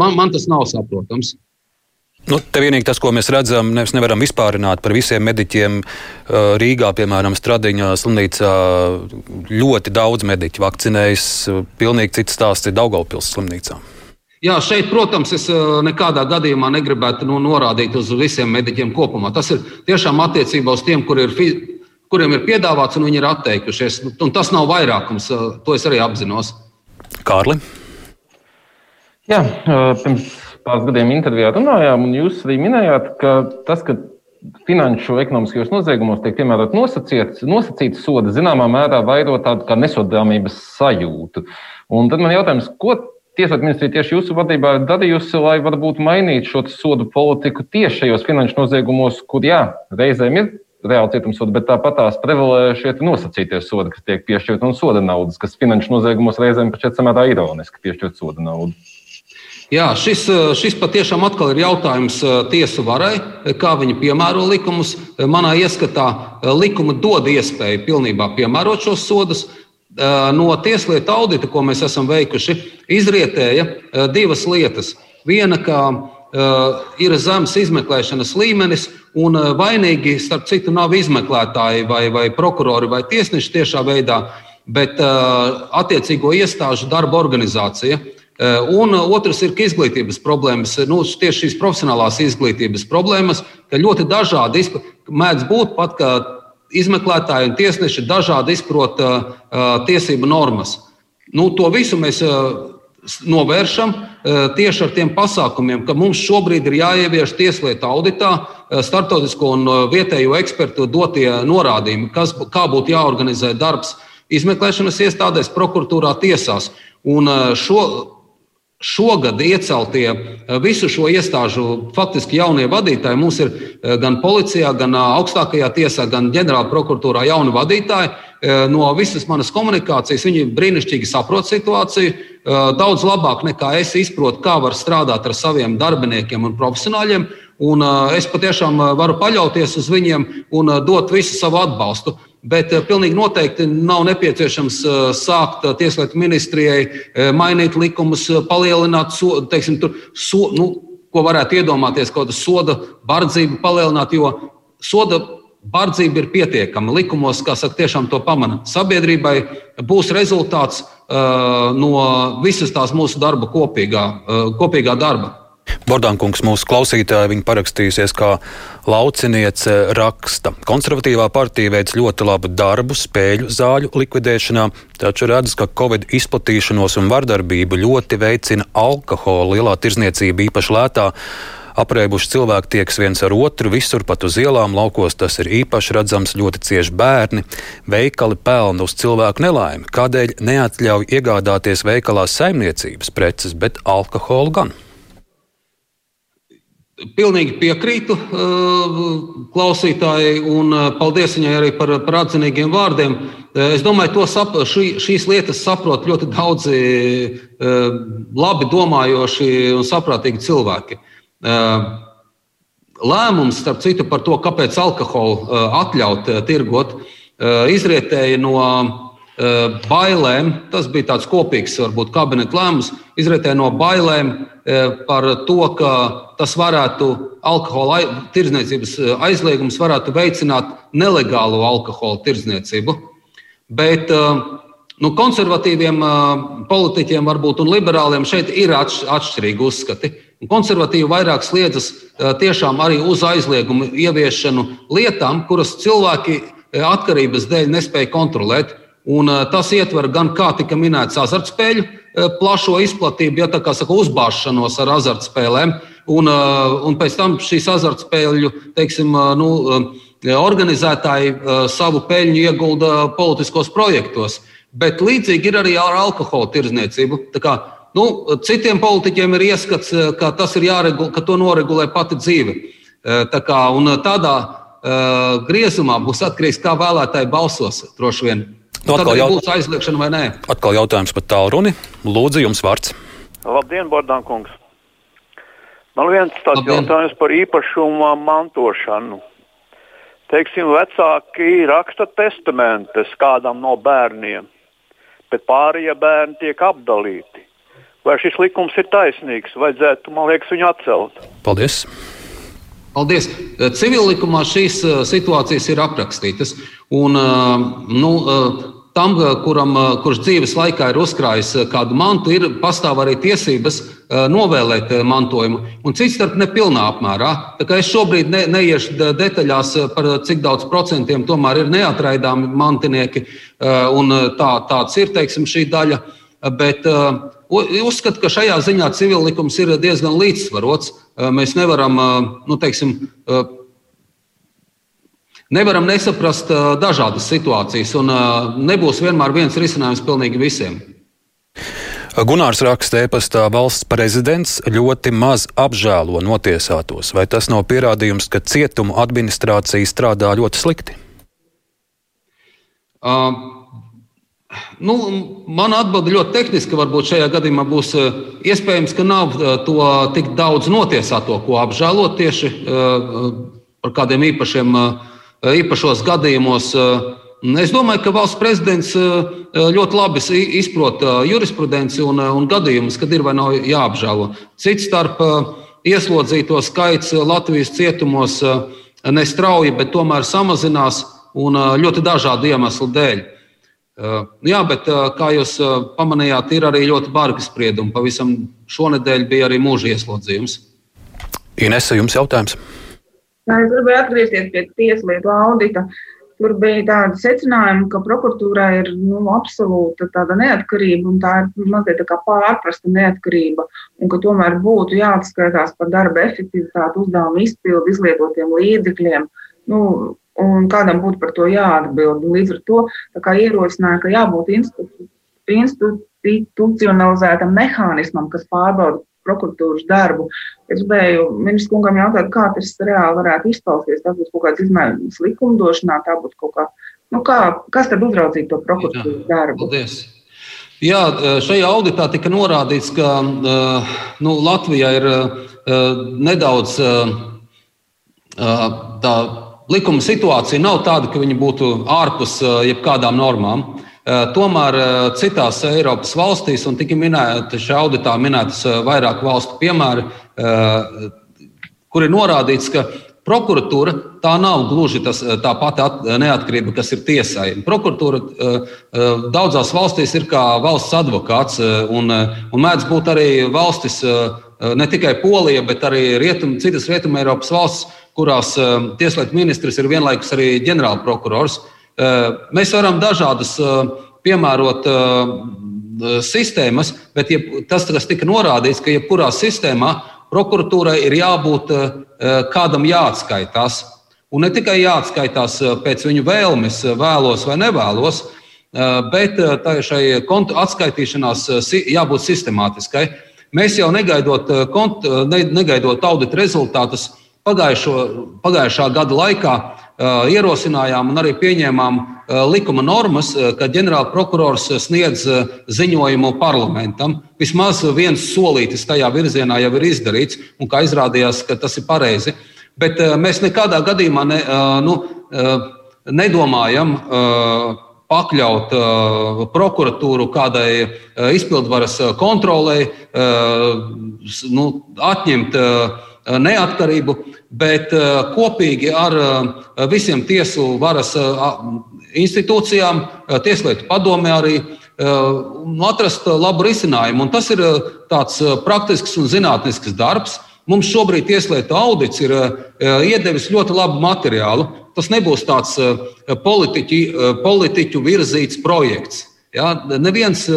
Man, man tas nav saprotams. Nu, te vienīgi tas, ko mēs redzam, mēs nevaram vispārināt par visiem mediķiem. Rīgā, piemēram, Stradiņā slimnīcā ļoti daudz mediķu vakcinējas. Pilnīgi cits stāsts ir Daugaupils slimnīcā. Jā, šeit, protams, es nekādā gadījumā negribētu nu, norādīt uz visiem mediķiem kopumā. Tas ir tiešām attiecībā uz tiem, kur ir, kuriem ir piedāvāts un viņi ir atteikušies. Un tas nav vairākums, to es arī apzinos. Kārli? Jā, pirms pāris gadiem intervijā runājām, un jūs arī minējāt, ka tas, ka finanšu ekonomiskajos noziegumos tiek piemērot nosacīts, soda, zināmā mērā vairo tādu kā nesodāmības sajūtu. Un tad man jautājums, ko Tieslietu ministrija tieši jūsu vadībā ir darījusi, lai varbūt mainītu šo sodu politiku tieši šajos finanšu noziegumos, kur jā, reizēm ir reāli cietumsodi, bet tāpat tās prevalē šie nosacītie sodi, kas tiek piešķirti un soda naudas, kas finanšu noziegumos reizēm pat šķiet samērā ironiski piešķirt soda naudu. Jā, šis, eh, šis patiešām ir jautājums eh, tiesu varai, eh, kā viņi piemēro likumus. Manā ieskatā likuma dod iespēju pilnībā piemērot šos sodus. No tieslietu audita, ko mēs esam veikuši, izrietēja divas lietas. Viena, ka ir zems izmeklēšanas līmenis, un vainīgi, starp citu, nav izmeklētāji vai, vai prokurori vai tiesneši tiešā veidā, bet attiecīgo iestāžu darba organizācija. Eh, un otrs ir izglītības problēmas, nu, tieši šīs profesionālās izglītības problēmas, ka ļoti dažādi mēdz būt pat, ka izmeklētāji un tiesneši dažādi izprot uh, tiesību normas. Nu, to visu mēs uh, novēršam uh, tieši ar tiem pasākumiem, ka mums šobrīd ir jāievieš tieslietu auditā starptautisko un vietējo ekspertu dotie norādījumi, kas, kā būtu jāorganizē darbs izmeklēšanas iestādēs, prokuratūrā, tiesās. Un šo Šogad ieceltie eh, visu šo iestāžu faktiski jaunie vadītāji. Mums ir eh, gan policijā, gan eh, augstākajā tiesā, gan ģenerāla prokuratūrā jauni vadītāji. No visas manas komunikācijas viņi brīnišķīgi saprot situāciju. Daudz labāk nekā es izprotu, kā var strādāt ar saviem darbiniekiem un profesionāļiem. Un es patiešām varu paļauties uz viņiem un dot visu savu atbalstu. Bet uh, pilnīgi noteikti nav nepieciešams uh, sākt uh, Tieslietu ministrijai mainīt likumus, palielināt, so, teiksim, tur, so, nu, ko varētu iedomāties, kaut kāda soda bardzība palielināt, jo soda bardzība ir pietiekama. Likumos, kā saka, tiešām to pamana. Sabiedrībai būs rezultāts uh, no visas tās mūsu darba kopīgā, uh, kopīgā darba. Bordānkungs, mūsu klausītāji, viņa parakstījusies kā lauciniece raksta. Konservatīvā partija veic ļoti labu darbu spēļu zāļu likvidēšanā, taču redz, ka Covid izplatīšanos un vardarbību ļoti veicina alkohola lielā tirzniecība, īpaši lētā Aprēbuši cilvēki tieks viens ar otru, visur pat uz ielām, laukos tas ir īpaši redzams, ļoti cieši bērni. Veikali pelna uz cilvēku nelaimi, kādēļ neatļauj iegādāties veikalā saimniecības preces, bet alkoholu gan. Pilnīgi piekrītu uh, klausītājai, un uh, paldies viņai arī par, par atzinīgiem vārdiem. Uh, es domāju, ka sap, šī, šīs lietas saprot ļoti daudzi labi domājoši un saprātīgi cilvēki. Lēmums, starp citu, par to, kāpēc alkoholu atļaut tirgot, izrietēja no bailēm. Tas bija tāds kopīgs, varbūt, kabineta lēmums. Izrietēja no bailēm par to, ka tas varētu alkohola tirdzniecības eh, aizliegums varētu veicināt nelegālo alkohola tirdzniecību. Bet eh, nu, konservatīviem eh, politiķiem varbūt, un liberāliem šeit ir atšķirīgi uzskati. Konservatīvi vairāk sliedzas tiešām arī uz aizliegumu ieviešanu lietām, kuras cilvēki atkarības dēļ nespēja kontrolēt. Un tas ietver gan, kā tika minēts, azartspēļu plašo izplatību, ja tā kā saka, uzbāzšanos ar azartspēlēm, un, uh, un pēc tam šīs azartspēļu teiksim, nu, organizētāji savu peļņu ieguldīja politiskos projektos. Bet līdzīgi ir arī ar alkohola tirdzniecību. Nu, citiem politiķiem ir ieskats, ka jāregulē, ka to noregulē pati dzīve. Tā kā, tādā uh, griezumā būs atkarīgs, kā vēlētāji balsos. Droši vien. Nu, Tad jaut... būs aizliegšana vai nē. Atkal jautājums par tālruni. Lūdzu, jums vārds. Labdien, Bordānkungs! Man viens tāds Labdien. jautājums par īpašumu mantošanu. Teiksim, vecāki raksta testamentus kādam no bērniem, bet pārējie bērni tiek apdalīti. Vai šis likums ir taisnīgs? Vajadzētu, man liekas, viņu atcelt. Paldies! Paldies! Civillikumā šīs uh, situācijas ir aprakstītas. Un, uh, nu, uh, tam, kuram, kurš dzīves laikā ir uzkrājis kādu mantu, ir pastāv arī tiesības novēlēt mantojumu. Un cits starp nepilnā apmērā. Es šobrīd ne, neiešu detaļās par cik daudz procentiem tomēr ir neatraidāmi mantinieki. Tā, tāds ir teiksim, šī daļa. Bet uzskatu, ka šajā ziņā civillikums ir diezgan līdzsvarots. Mēs nevaram nu, teiksim, Nevaram nesaprast dažādas situācijas, un nebūs vienmēr viens risinājums pilnīgi visiem. Gunārs raksta e-pastā, valsts prezidents ļoti maz apžēlo notiesātos. Vai tas nav pierādījums, ka cietumu administrācija strādā ļoti slikti? Uh, nu, mana atbilde ļoti tehniska. Varbūt šajā gadījumā būs uh, iespējams, ka nav uh, to tik daudz notiesāto, ko apžēlot tieši par kādiem īpašiem Eh, īpašos gadījumos. Eh, es domāju, ka valsts prezidents eh, ļoti labi izprot jurisprudenci un, un gadījumus, kad ir vai nav jāapžēlo. Cits starp ieslodzīto skaits Latvijas cietumos nestrauji, bet tomēr samazinās un ļoti dažādu iemeslu dēļ. Jā, bet kā jūs pamanījāt, ir arī ļoti bargi spriedumi. Pavisam šonadēļ bija arī mūža ieslodzījums. Inese, jums jautājums? Es gribēju atgriezties pie tieslietu audita. Tur bija tāda secinājuma, ka prokuratūrai ir nu, absolūta tāda neatkarība, un tā ir mazliet tā pārprasta neatkarība, un ka tomēr būtu jāatskaitās par darba efektivitāti, uzdevumu izpildu, izlietotiem līdzekļiem. Nu, un kādam būtu par to jāatbild. Līdz ar to ierosināja, ka jābūt institucionalizētam mehānismam, kas pārbauda prokuratūras darbu. Es gribēju ministru kungam jautāt, kā tas reāli varētu izpausties. Tas būs kaut kāds izmaiņas likumdošanā, tā būtu kaut kā, nu kā, kas tad uzraudzītu to prokuratūras darbu? Paldies. Jā, šajā auditā tika norādīts, ka nu, Latvijā ir nedaudz tā likuma situācija nav tāda, ka viņi būtu ārpus jebkādām normām. Eh, tomēr eh, citās Eiropas valstīs, un tika minēta šajā auditā minētas eh, vairāk valstu piemēri, kur ir norādīts, ka prokuratūra tā nav gluži tas, tā pati neatkarība, kas ir tiesai. Prokuratūra daudzās valstīs ir kā valsts advokāts, un, un mēdz būt arī valstis, ne tikai Polija, bet arī rietum, citas Rietumē Eiropas valstis, kurās tieslietu ministrs ir vienlaikus arī ģenerālprokurors. prokurors. Eh, mēs varam dažādas eh, piemērot eh, sistēmas, bet tas, kas tika norādīts, ka jebkurā sistēmā prokuratūrai ir jābūt kādam jāatskaitās. Un ne tikai jāatskaitās pēc viņu vēlmes, vēlos vai nevēlos, bet šai atskaitīšanās jābūt sistemātiskai. Mēs jau negaidot, negaidot audita rezultātus, pagājušā gada laikā ierosinājām un arī pieņēmām likuma normas, ka ģenerālprokurors sniedz ziņojumu parlamentam. Vismaz viens solītis tajā virzienā jau ir izdarīts, un kā izrādījās, tas ir pareizi. Bet mēs nekādā gadījumā ne, nu, nedomājam pakļaut prokuratūru kādai izpildvaras kontrolei, nu, atņemt Eh, neatkarību, bet eh, kopīgi ar eh, visiem tiesu varas institūcijām, Tieslietu padomē arī atrast labu risinājumu. Un tas ir tāds praktisks un zinātnisks darbs. Mums šobrīd Tieslietu audits ir iedevis ļoti labu materiālu. Tas nebūs tāds politiķi, politiķu virzīts projekts. Ja, neviens,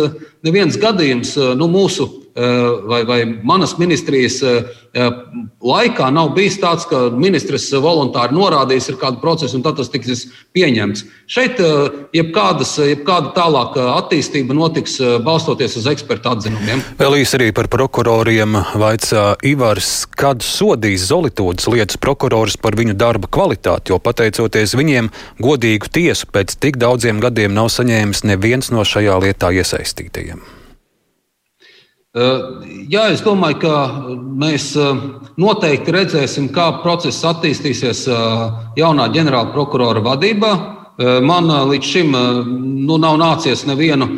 neviens gadījums nu, mūsu vai, vai manas ministrijas laikā nav bijis tāds, ka ministrs voluntāri norādījis ir kādu procesu, un tad tas tiks pieņemts. Šeit jebkādas, jebkāda tālāka attīstība notiks balstoties uz ekspertu atzinumiem. Vēl īsi arī par prokuroriem vaicā Ivars, kad sodīs Zolitūdas lietas prokurors par viņu darba kvalitāti, jo pateicoties viņiem godīgu tiesu pēc tik daudziem gadiem nav saņēmis neviens no šajā lietā iesaistītajiem. Jā, es domāju, ka mēs noteikti redzēsim, kā process attīstīsies jaunā ģenerāla prokurora vadībā. Man līdz šim nu, nav nācies nevienu,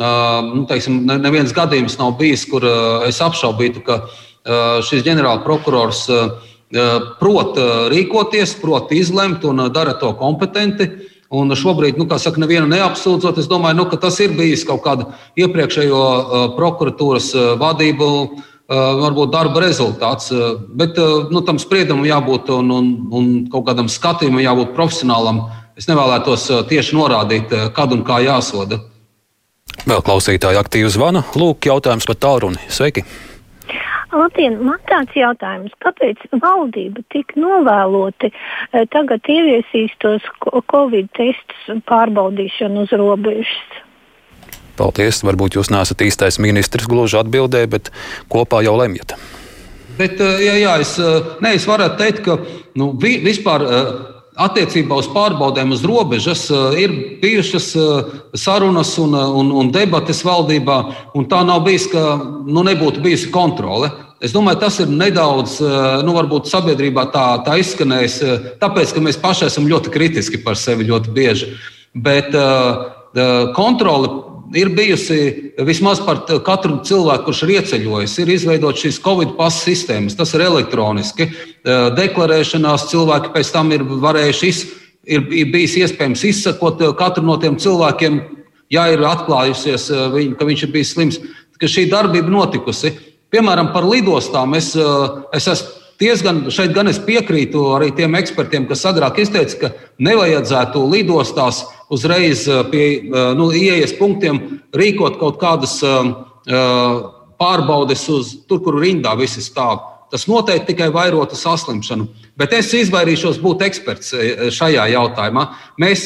nu, teiksim, neviens gadījums nav bijis, kur es apšaubītu, ka šis ģenerāla prokurors prot rīkoties, prot izlemt un dara to kompetenti. Un šobrīd, nu, kā saka, nevienu neapsūdzot, es domāju, nu, ka tas ir bijis kaut kāda iepriekšējo uh, prokuratūras uh, vadību, uh, varbūt darba rezultāts. Bet nu, tam spriedumam jābūt un, un, un kaut kādam skatījumam jābūt profesionālam. Es nevēlētos tieši norādīt, kad un kā jāsoda. Vēl klausītāji aktīvi zvana. Lūk, jautājums par tālruni. Sveiki! Labdien, man tāds jautājums, kāpēc valdība tik novēloti e, tagad ieviesīs tos Covid testus pārbaudīšanu uz robežas? Paldies, varbūt jūs neesat īstais ministrs gluži atbildē, bet kopā jau lemjat. Bet, e, jā, jā, es, e, ne, es varētu teikt, ka nu, vi, vispār attiecībā uz pārbaudēm uz robežas ir bijušas sarunas un, un, un debates valdībā, un tā nav bijis, ka nu, nebūtu bijusi kontrole. Es domāju, tas ir nedaudz, nu, varbūt sabiedrībā tā, tā izskanējis, tāpēc, ka mēs paši esam ļoti kritiski par sevi ļoti bieži. Bet uh, kontrole ir bijusi vismaz par katru cilvēku, kurš ir ieceļojis. Ir izveidotas šīs Covid pasu sistēmas, tas ir elektroniski. Deklarēšanās cilvēki pēc tam ir varējuši, iz, ir, bijis iespējams izsakot katru no tiem cilvēkiem, ja ir atklājusies, ka viņš ir bijis slims, ka šī darbība notikusi. Piemēram, par lidostām es, es esmu diezgan, šeit gan es piekrītu arī tiem ekspertiem, kas agrāk izteica, ka nevajadzētu lidostās uzreiz pie nu, ieejas punktiem rīkot kaut kādas pārbaudes uz tur, kur rindā visi stāv. Tas noteikti tikai vairotu saslimšanu. Bet es izvairīšos būt eksperts šajā jautājumā. Mēs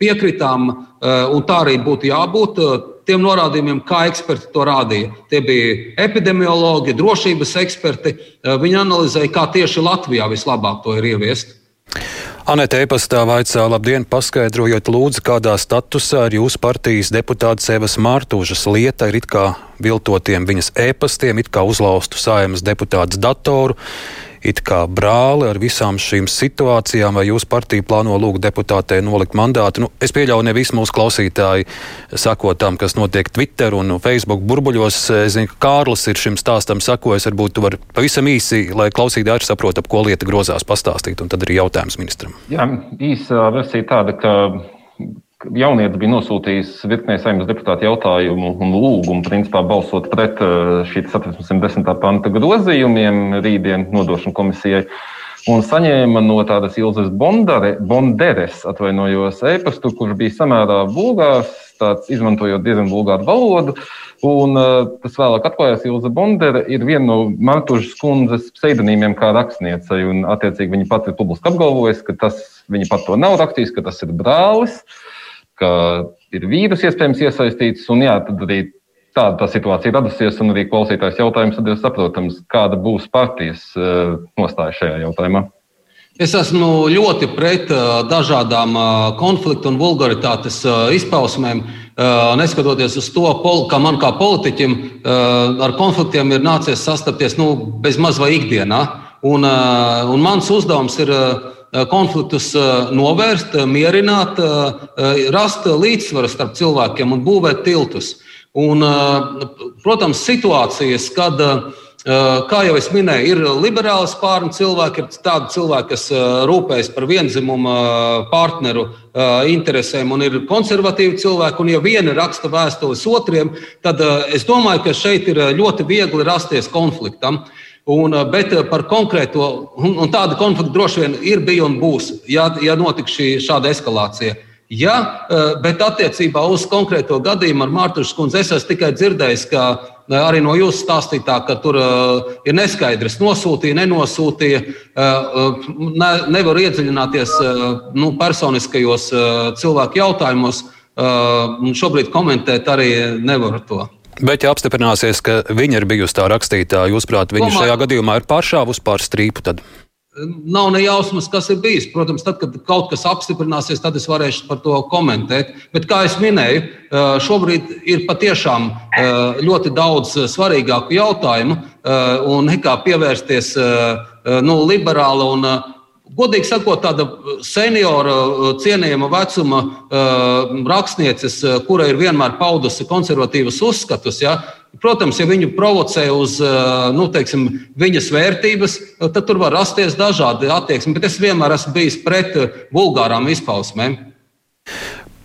piekritām, un tā arī būtu jābūt tiem norādījumiem, kā eksperti to rādīja. Tie bija epidemiologi, drošības eksperti. Eh, viņi analizēja, kā tieši Latvijā vislabāk to ir ieviest. Anete e-pastā vaicā, labdien, paskaidrojiet, lūdzu, kādā statusā ir jūsu partijas deputāta Sevas Mārtūžas lieta ir it kā viltotiem viņas e-pastiem, it kā uzlaustu saimas deputātas datoru it kā brāli ar visām šīm situācijām, vai jūsu partija plāno lūgt deputātei nolikt mandātu. Nu, es pieļauju, ne visi mūsu klausītāji sako tam, kas notiek Twitter un Facebook burbuļos. Es zinu, ka Kārlis ir šim stāstam sakojis. Varbūt tu vari pavisam īsi, lai klausītāji arī saprot, ap ko lieta grozās, pastāstīt, un tad arī jautājums ministram. Jā, īsa versija tāda, ka Jaunietis bija nosūtījis virknē saimnes deputātu jautājumu un lūgumu, principā balsot pret uh, šī 710. panta grozījumiem rītdien nodošanu komisijai. Un saņēma no tādas Ilzas Bondare, Bonderes, atvainojos, e-pastu, kurš bija samērā vulgārs, tāds, izmantojot diezgan vulgāru valodu. Un, uh, tas vēlāk atklājās, Ilza Bondere ir viena no Martušas kundzes pseidonīmiem kā rakstniecei. Attiecīgi, viņa pati ir publiski apgalvojusi, ka tas viņa pat to nav rakstījis, ka tas ir brālis, ka ir vīrus iespējams iesaistīts. Un, jā, tad arī tāda tā situācija radusies, un arī klausītājs jautājums tad ir saprotams, kāda būs partijas uh, nostāja šajā jautājumā. Es esmu ļoti pret uh, dažādām uh, konfliktu un vulgaritātes izpausmēm. Neskatoties uz to, ka man kā politiķim ar konfliktiem ir nācies sastapties nu, bezmaz vai ikdienā. Un, un mans uzdevums ir konfliktus novērst, mierināt, rast līdzsvaru starp cilvēkiem un būvēt tiltus. Un, protams, situācijas, kad Kā jau es minēju, ir liberāli spārni cilvēki, ir tādi cilvēki, kas rūpējas par vienzimumu partneru interesēm, un ir konservatīvi cilvēki. Un, ja viena raksta vēstules otriem, tad es domāju, ka šeit ir ļoti viegli rasties konfliktam. Un, bet par konkrēto, un tāda konflikta droši vien ir, bija un būs, ja, ja notiks šī, šāda eskalācija. Ja, bet attiecībā uz konkrēto gadījumu ar Mārtušu kundzi es esmu tikai dzirdējis, ka arī no jūsu stāstītā, ka tur ir neskaidrs, nosūtīja, nenosūtīja. Ne, nevar iedziļināties nu, personiskajos cilvēku jautājumos. Šobrīd komentēt arī nevaru to. Bet, ja apstiprināsies, ka viņa ir bijusi tā rakstītāja, jūsuprāt, viņa Domāju, šajā gadījumā ir pāršāvusi pār strīpu, tad? Nav ne jausmas, kas ir bijis. Protams, tad, kad kaut kas apstiprināsies, tad es varēšu par to komentēt. Bet, kā jau minēju, šobrīd ir patiešām ļoti daudz svarīgāku jautājumu un nekā pievērsties nu, liberāla un, godīgi sakot, tāda seniora, cienījama vecuma rakstnieces, kura ir vienmēr paudusi konservatīvus uzskatus. Ja, Protams, ja viņu provocē uz nu, teiksim, viņas vērtības, tad tur var rasties dažādi attieksmi. Bet es vienmēr esmu bijis pret vulgārām izpausmēm.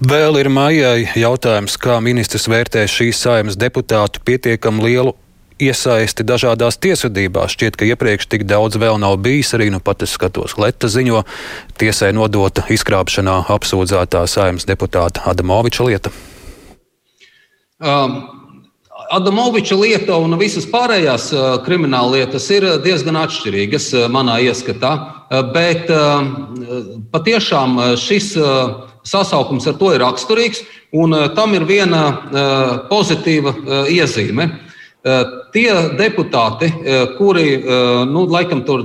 Vēl ir maijai jautājums, kā ministrs vērtē šīs saimas deputātu pietiekami lielu iesaisti dažādās tiesvedībās. Šķiet, ka iepriekš tik daudz vēl nav bijis. Arī nu pat es skatos, Leta ziņo, tiesai nodota izkrāpšanā apsūdzētā saimas deputāta Adamoviča lieta. Um. Adamoviča lieta un visas pārējās krimināla lietas ir diezgan atšķirīgas manā ieskatā. Bet patiešām šis sasaukums ar to ir raksturīgs, un tam ir viena pozitīva iezīme. Tie deputāti, kuri nu, laikam tur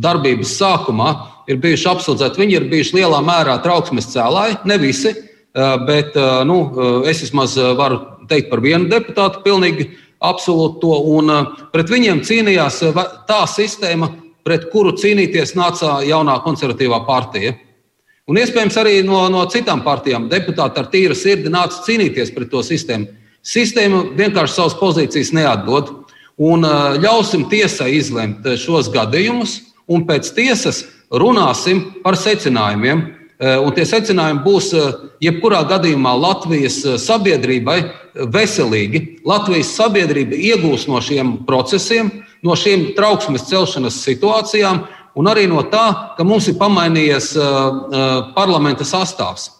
darbības sākumā ir bijuši apsūdzēti, viņi ir bijuši lielā mērā trauksmes cēlāji, ne visi. Bet nu, es vismaz varu teikt par vienu deputātu, pilnīgi absolūti to. Un pret viņiem cīnījās tā sistēma, pret kuru cīnīties nāca jaunā konservatīvā partija. Un iespējams arī no, no citām partijām deputāti ar tīru sirdi nāca cīnīties pret to sistēmu. Sistēma vienkārši savas pozīcijas neatdod. Un ļausim tiesai izlemt šos gadījumus, un pēc tiesas runāsim par secinājumiem. Un tie secinājumi būs jebkurā gadījumā Latvijas sabiedrībai veselīgi. Latvijas sabiedrība iegūs no šiem procesiem, no šīm trauksmes celšanas situācijām, un arī no tā, ka mums ir pamainījies parlamenta sastāvs.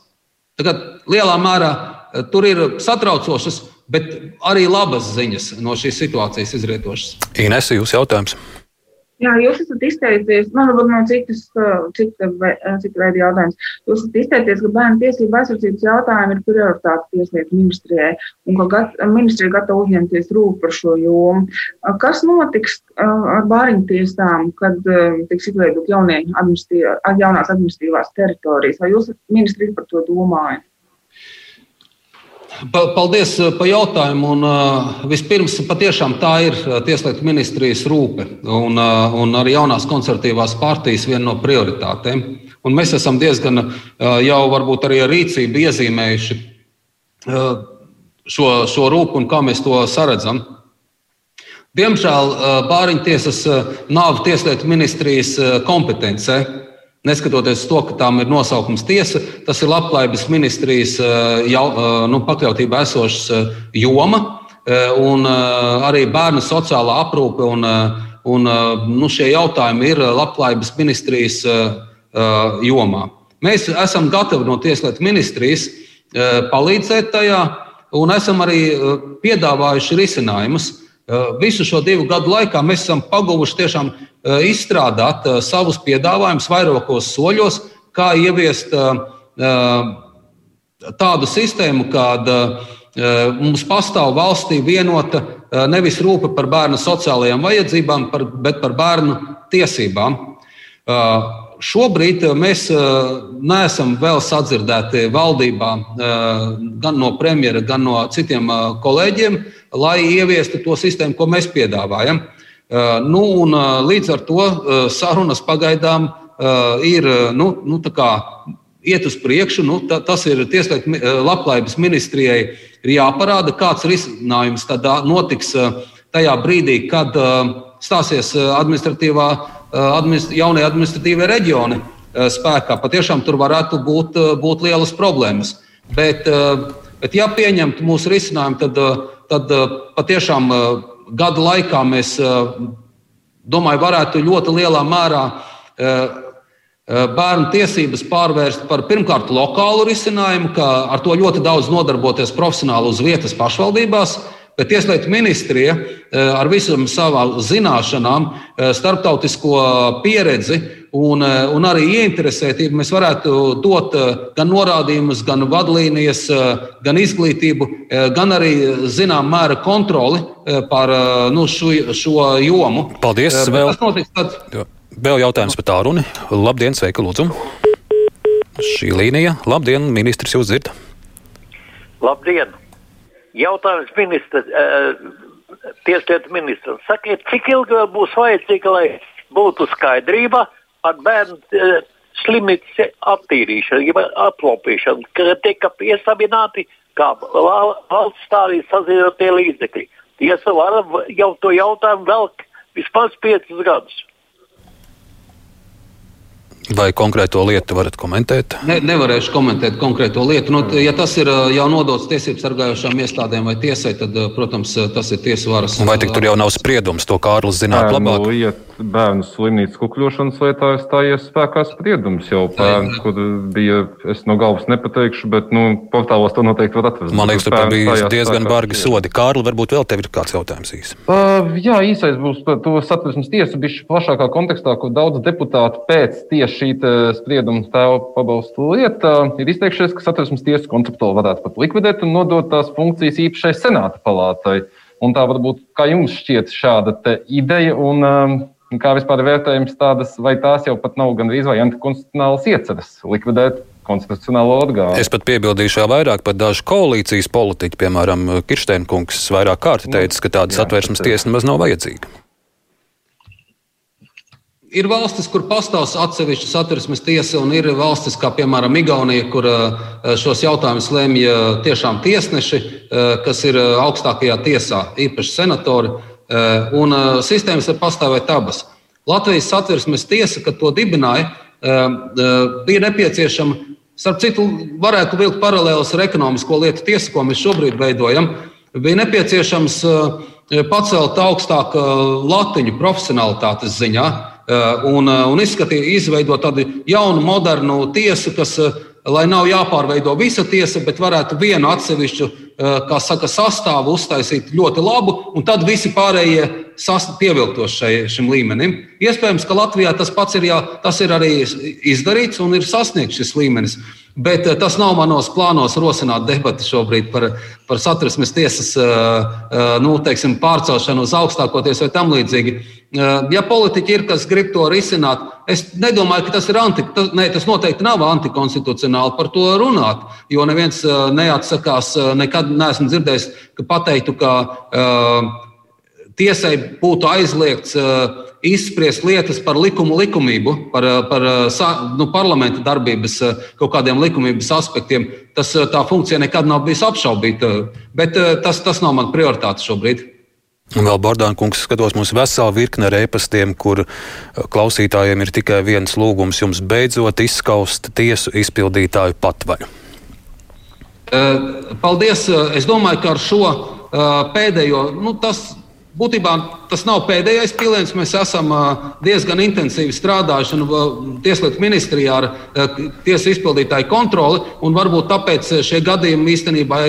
Tagad lielā mērā tur ir satraucošas, bet arī labas ziņas no šīs situācijas izrietošas. Ines, jūs jautājums? Jā, jūs esat izteicies, man varbūt no citas, cita, cita veida jautājums. Jūs esat izteicies, ka bērnu tiesību aizsardzības jautājumi ir prioritāte tieslietu ministrijai un ka gat, ministrija gatava uzņemties rūp par šo jomu. Kas notiks ar bāriņu tiesām, kad tiks izveidot jaunie administrīvā, jaunās administratīvās teritorijas? Vai jūs ministrija par to domājat? Paldies eh, par jautājumu. Un, uh, vispirms, patiešām tā ir eh, Tieslietu ministrijas rūpe un, un arī jaunās konservatīvās partijas viena no prioritātēm. Un mēs esam diezgan jau varbūt arī ar rīcību iezīmējuši šo, šo rūpu un kā mēs to saredzam. Diemžēl Bāriņtiesas nav Tieslietu ministrijas kompetencē. Neskatoties to, ka tām ir nosaukums tiesa, tas ir labklājības ministrijas eh, jau, eh, nu, pakļautībā esošas eh, joma. Un arī bērnu sociālā aprūpe un, un nu, šie jautājumi ir labklājības ministrijas jomā. Mēs esam gatavi no Tieslietu ministrijas palīdzēt tajā, un esam arī piedāvājuši risinājumus. Visu šo divu gadu laikā mēs esam paguvuši tiešām izstrādāt savus piedāvājumus vairākos soļos, kā ieviest tādu sistēmu, kāda mums pastāv valstī vienota nevis rūpe par bērnu sociālajām vajadzībām, bet par bērnu tiesībām. Šobrīd mēs neesam vēl sadzirdēti valdībā, gan no premjera, gan no citiem kolēģiem, lai ieviestu to sistēmu, ko mēs piedāvājam. Nu, līdz ar to sarunas pagaidām ir nu, nu, iet uz priekšu. Nu, ta, tas ir Tieslietu labklājības ministrijai ir jāparāda, kāds risinājums tad notiks tajā brīdī, kad stāsies administratīvā, administ, jaunie administratīvie reģioni spēkā. Patiešām tur varētu būt, būt lielas problēmas. Bet, bet ja pieņemtu mūsu risinājumu, tad, tad patiešām gada laikā mēs domāju, varētu ļoti lielā mērā Eh, bērnu tiesības pārvērst par pirmkārt lokālu risinājumu, ka ar to ļoti daudz nodarboties profesionāli uz vietas pašvaldībās. Bet Tieslietu ministrija eh, ar visām savām zināšanām, eh, starptautisko pieredzi un, un arī ieinteresētību mēs varētu dot gan norādījumus, gan vadlīnijas, gan izglītību, gan arī zināmā mēra kontroli pār nu, šo, šo jomu. Paldies! Vēl... Tas notiks tad. Vēl jautājums par tālruni. Labdien, sveika, lūdzu. Šī līnija. Labdien, ministrs, jūs dzirdat? Labdien! Jautājums ministrs, uh, tieslietu ministram. Sakiet, cik ilgi vēl būs vajadzīga, lai būtu skaidrība par bērnu uh, slimnīcu attīrīšanu, aplopīšanu, ka tika piesabināti kā valsts tā arī sazīrotie līdzekļi. Tiesa var jau to jautājumu vēl vismaz piecus gadus. Vai konkrēto lietu varat komentēt? Ne, nevarēšu komentēt konkrēto lietu. Nu, ja tas ir jau nodots tiesību sargājošām iestādēm vai tiesai, tad, protams, tas ir tiesu varas. Vai tik tur jau nav spriedums, to Kārlis zinātu labāk? Nu, ja bērnu slimnīcas kukļošanas lietā stājies spēkā spriedums jau pērn, kur bija, es no galvas nepateikšu, bet, nu, portālos to noteikti var atrast. Man liekas, tur bija diezgan bargi sodi. Kārli, varbūt vēl tev ir kāds jautājums īsi. Uh, jā, īsais būs par to satversmes tiesu bišķi plašākā kontekstā, kur daudz deputātu pēc tieši šī sprieduma tēva pabalstu lieta ir izteikšies, ka satversmes tiesa konceptuāli varētu pat likvidēt un nodot tās funkcijas īpašai senāta palātai. Un tā varbūt, kā jums šķiet, šāda ideja, un um, kā vispār vērtējums tādas, vai tās jau pat nav gandrīz vai antikonstitucionālas ieceres likvidēt konstitucionālo orgānu. Es pat piebildīšu vēl vairāk par dažu koalīcijas politiķu, piemēram, Kirsteinkungs vairāk kārti nu, teica, ka tāda satversmes tiesa nemaz nav vajadzīga. Ir valstis, kur pastāv atsevišķa satversmes tiesa, un ir valstis, kā piemēram Igaunija, kur šos jautājumus lemj tiešām tiesneši, kas ir augstākajā tiesā, īpaši senatori. Un sistēmas var pastāvēt abas. Latvijas satversmes tiesa, kad to dibināja, bija nepieciešama. Starp citu, varētu vilkt paralēlus ar ekonomisko lietu tiesu, ko mēs šobrīd veidojam. Bija nepieciešams pacelt augstāk latiņu profesionālitātes ziņā un, un izskatīt, izveidot tādu jaunu, modernu tiesu, kas, lai nav jāpārveido visa tiesa, bet varētu vienu atsevišķu kā saka, sastāvu uztaisīt ļoti labu, un tad visi pārējie pievilktos šai, šim līmenim. Iespējams, ka Latvijā tas pats ir, jā, tas ir arī izdarīts un ir sasniegts šis līmenis. Bet tas nav manos plānos rosināt debati šobrīd par, par satversmes tiesas nu, teiksim, pārcelšanu uz augstāko tiesu vai tam līdzīgi. Ja politiķi ir, kas grib to risināt, es nedomāju, ka tas ir anti, tas, ne, tas noteikti nav antikonstitucionāli par to runāt. Jo neviens neatsakās, nekad neesmu dzirdējis, ka pateiktu, ka uh, tiesai būtu aizliegts uh, izspriest lietas par likumu likumību, par, par nu, parlamenta darbības kaut kādiem likumības aspektiem. Tas, tā funkcija nekad nav bijusi apšaubīta, bet tas, tas nav mans prioritāte šobrīd. Un vēl Bordāna kungs skatos mums veselu virkni ar e-pastiem, kur klausītājiem ir tikai viens lūgums jums beidzot izskaust tiesu izpildītāju patvaļu. Paldies! Es domāju, ka ar šo pēdējo, nu, tas būtībā tas nav pēdējais piliens. Mēs esam diezgan intensīvi strādājuši Tieslietu ministrijā ar tiesu izpildītāju kontroli, un varbūt tāpēc šie gadījumi īstenībā.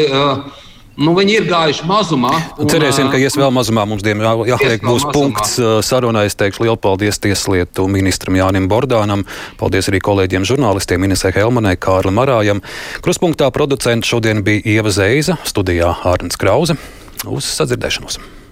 Nu, viņi ir gājuši mazumā. Un, Cerēsim, ka ies vēl mazumā. Mums, diemžēl, jāliek būs mazumā. punkts sarunā. Es teikšu lielu paldies Tieslietu ministram Jānim Bordānam. Paldies arī kolēģiem žurnālistiem Inesē Helmanai, Kārlim Marājam. Kruspunktā producents šodien bija Ieva Zeiza, studijā Ārns Krause. Uz sadzirdēšanos!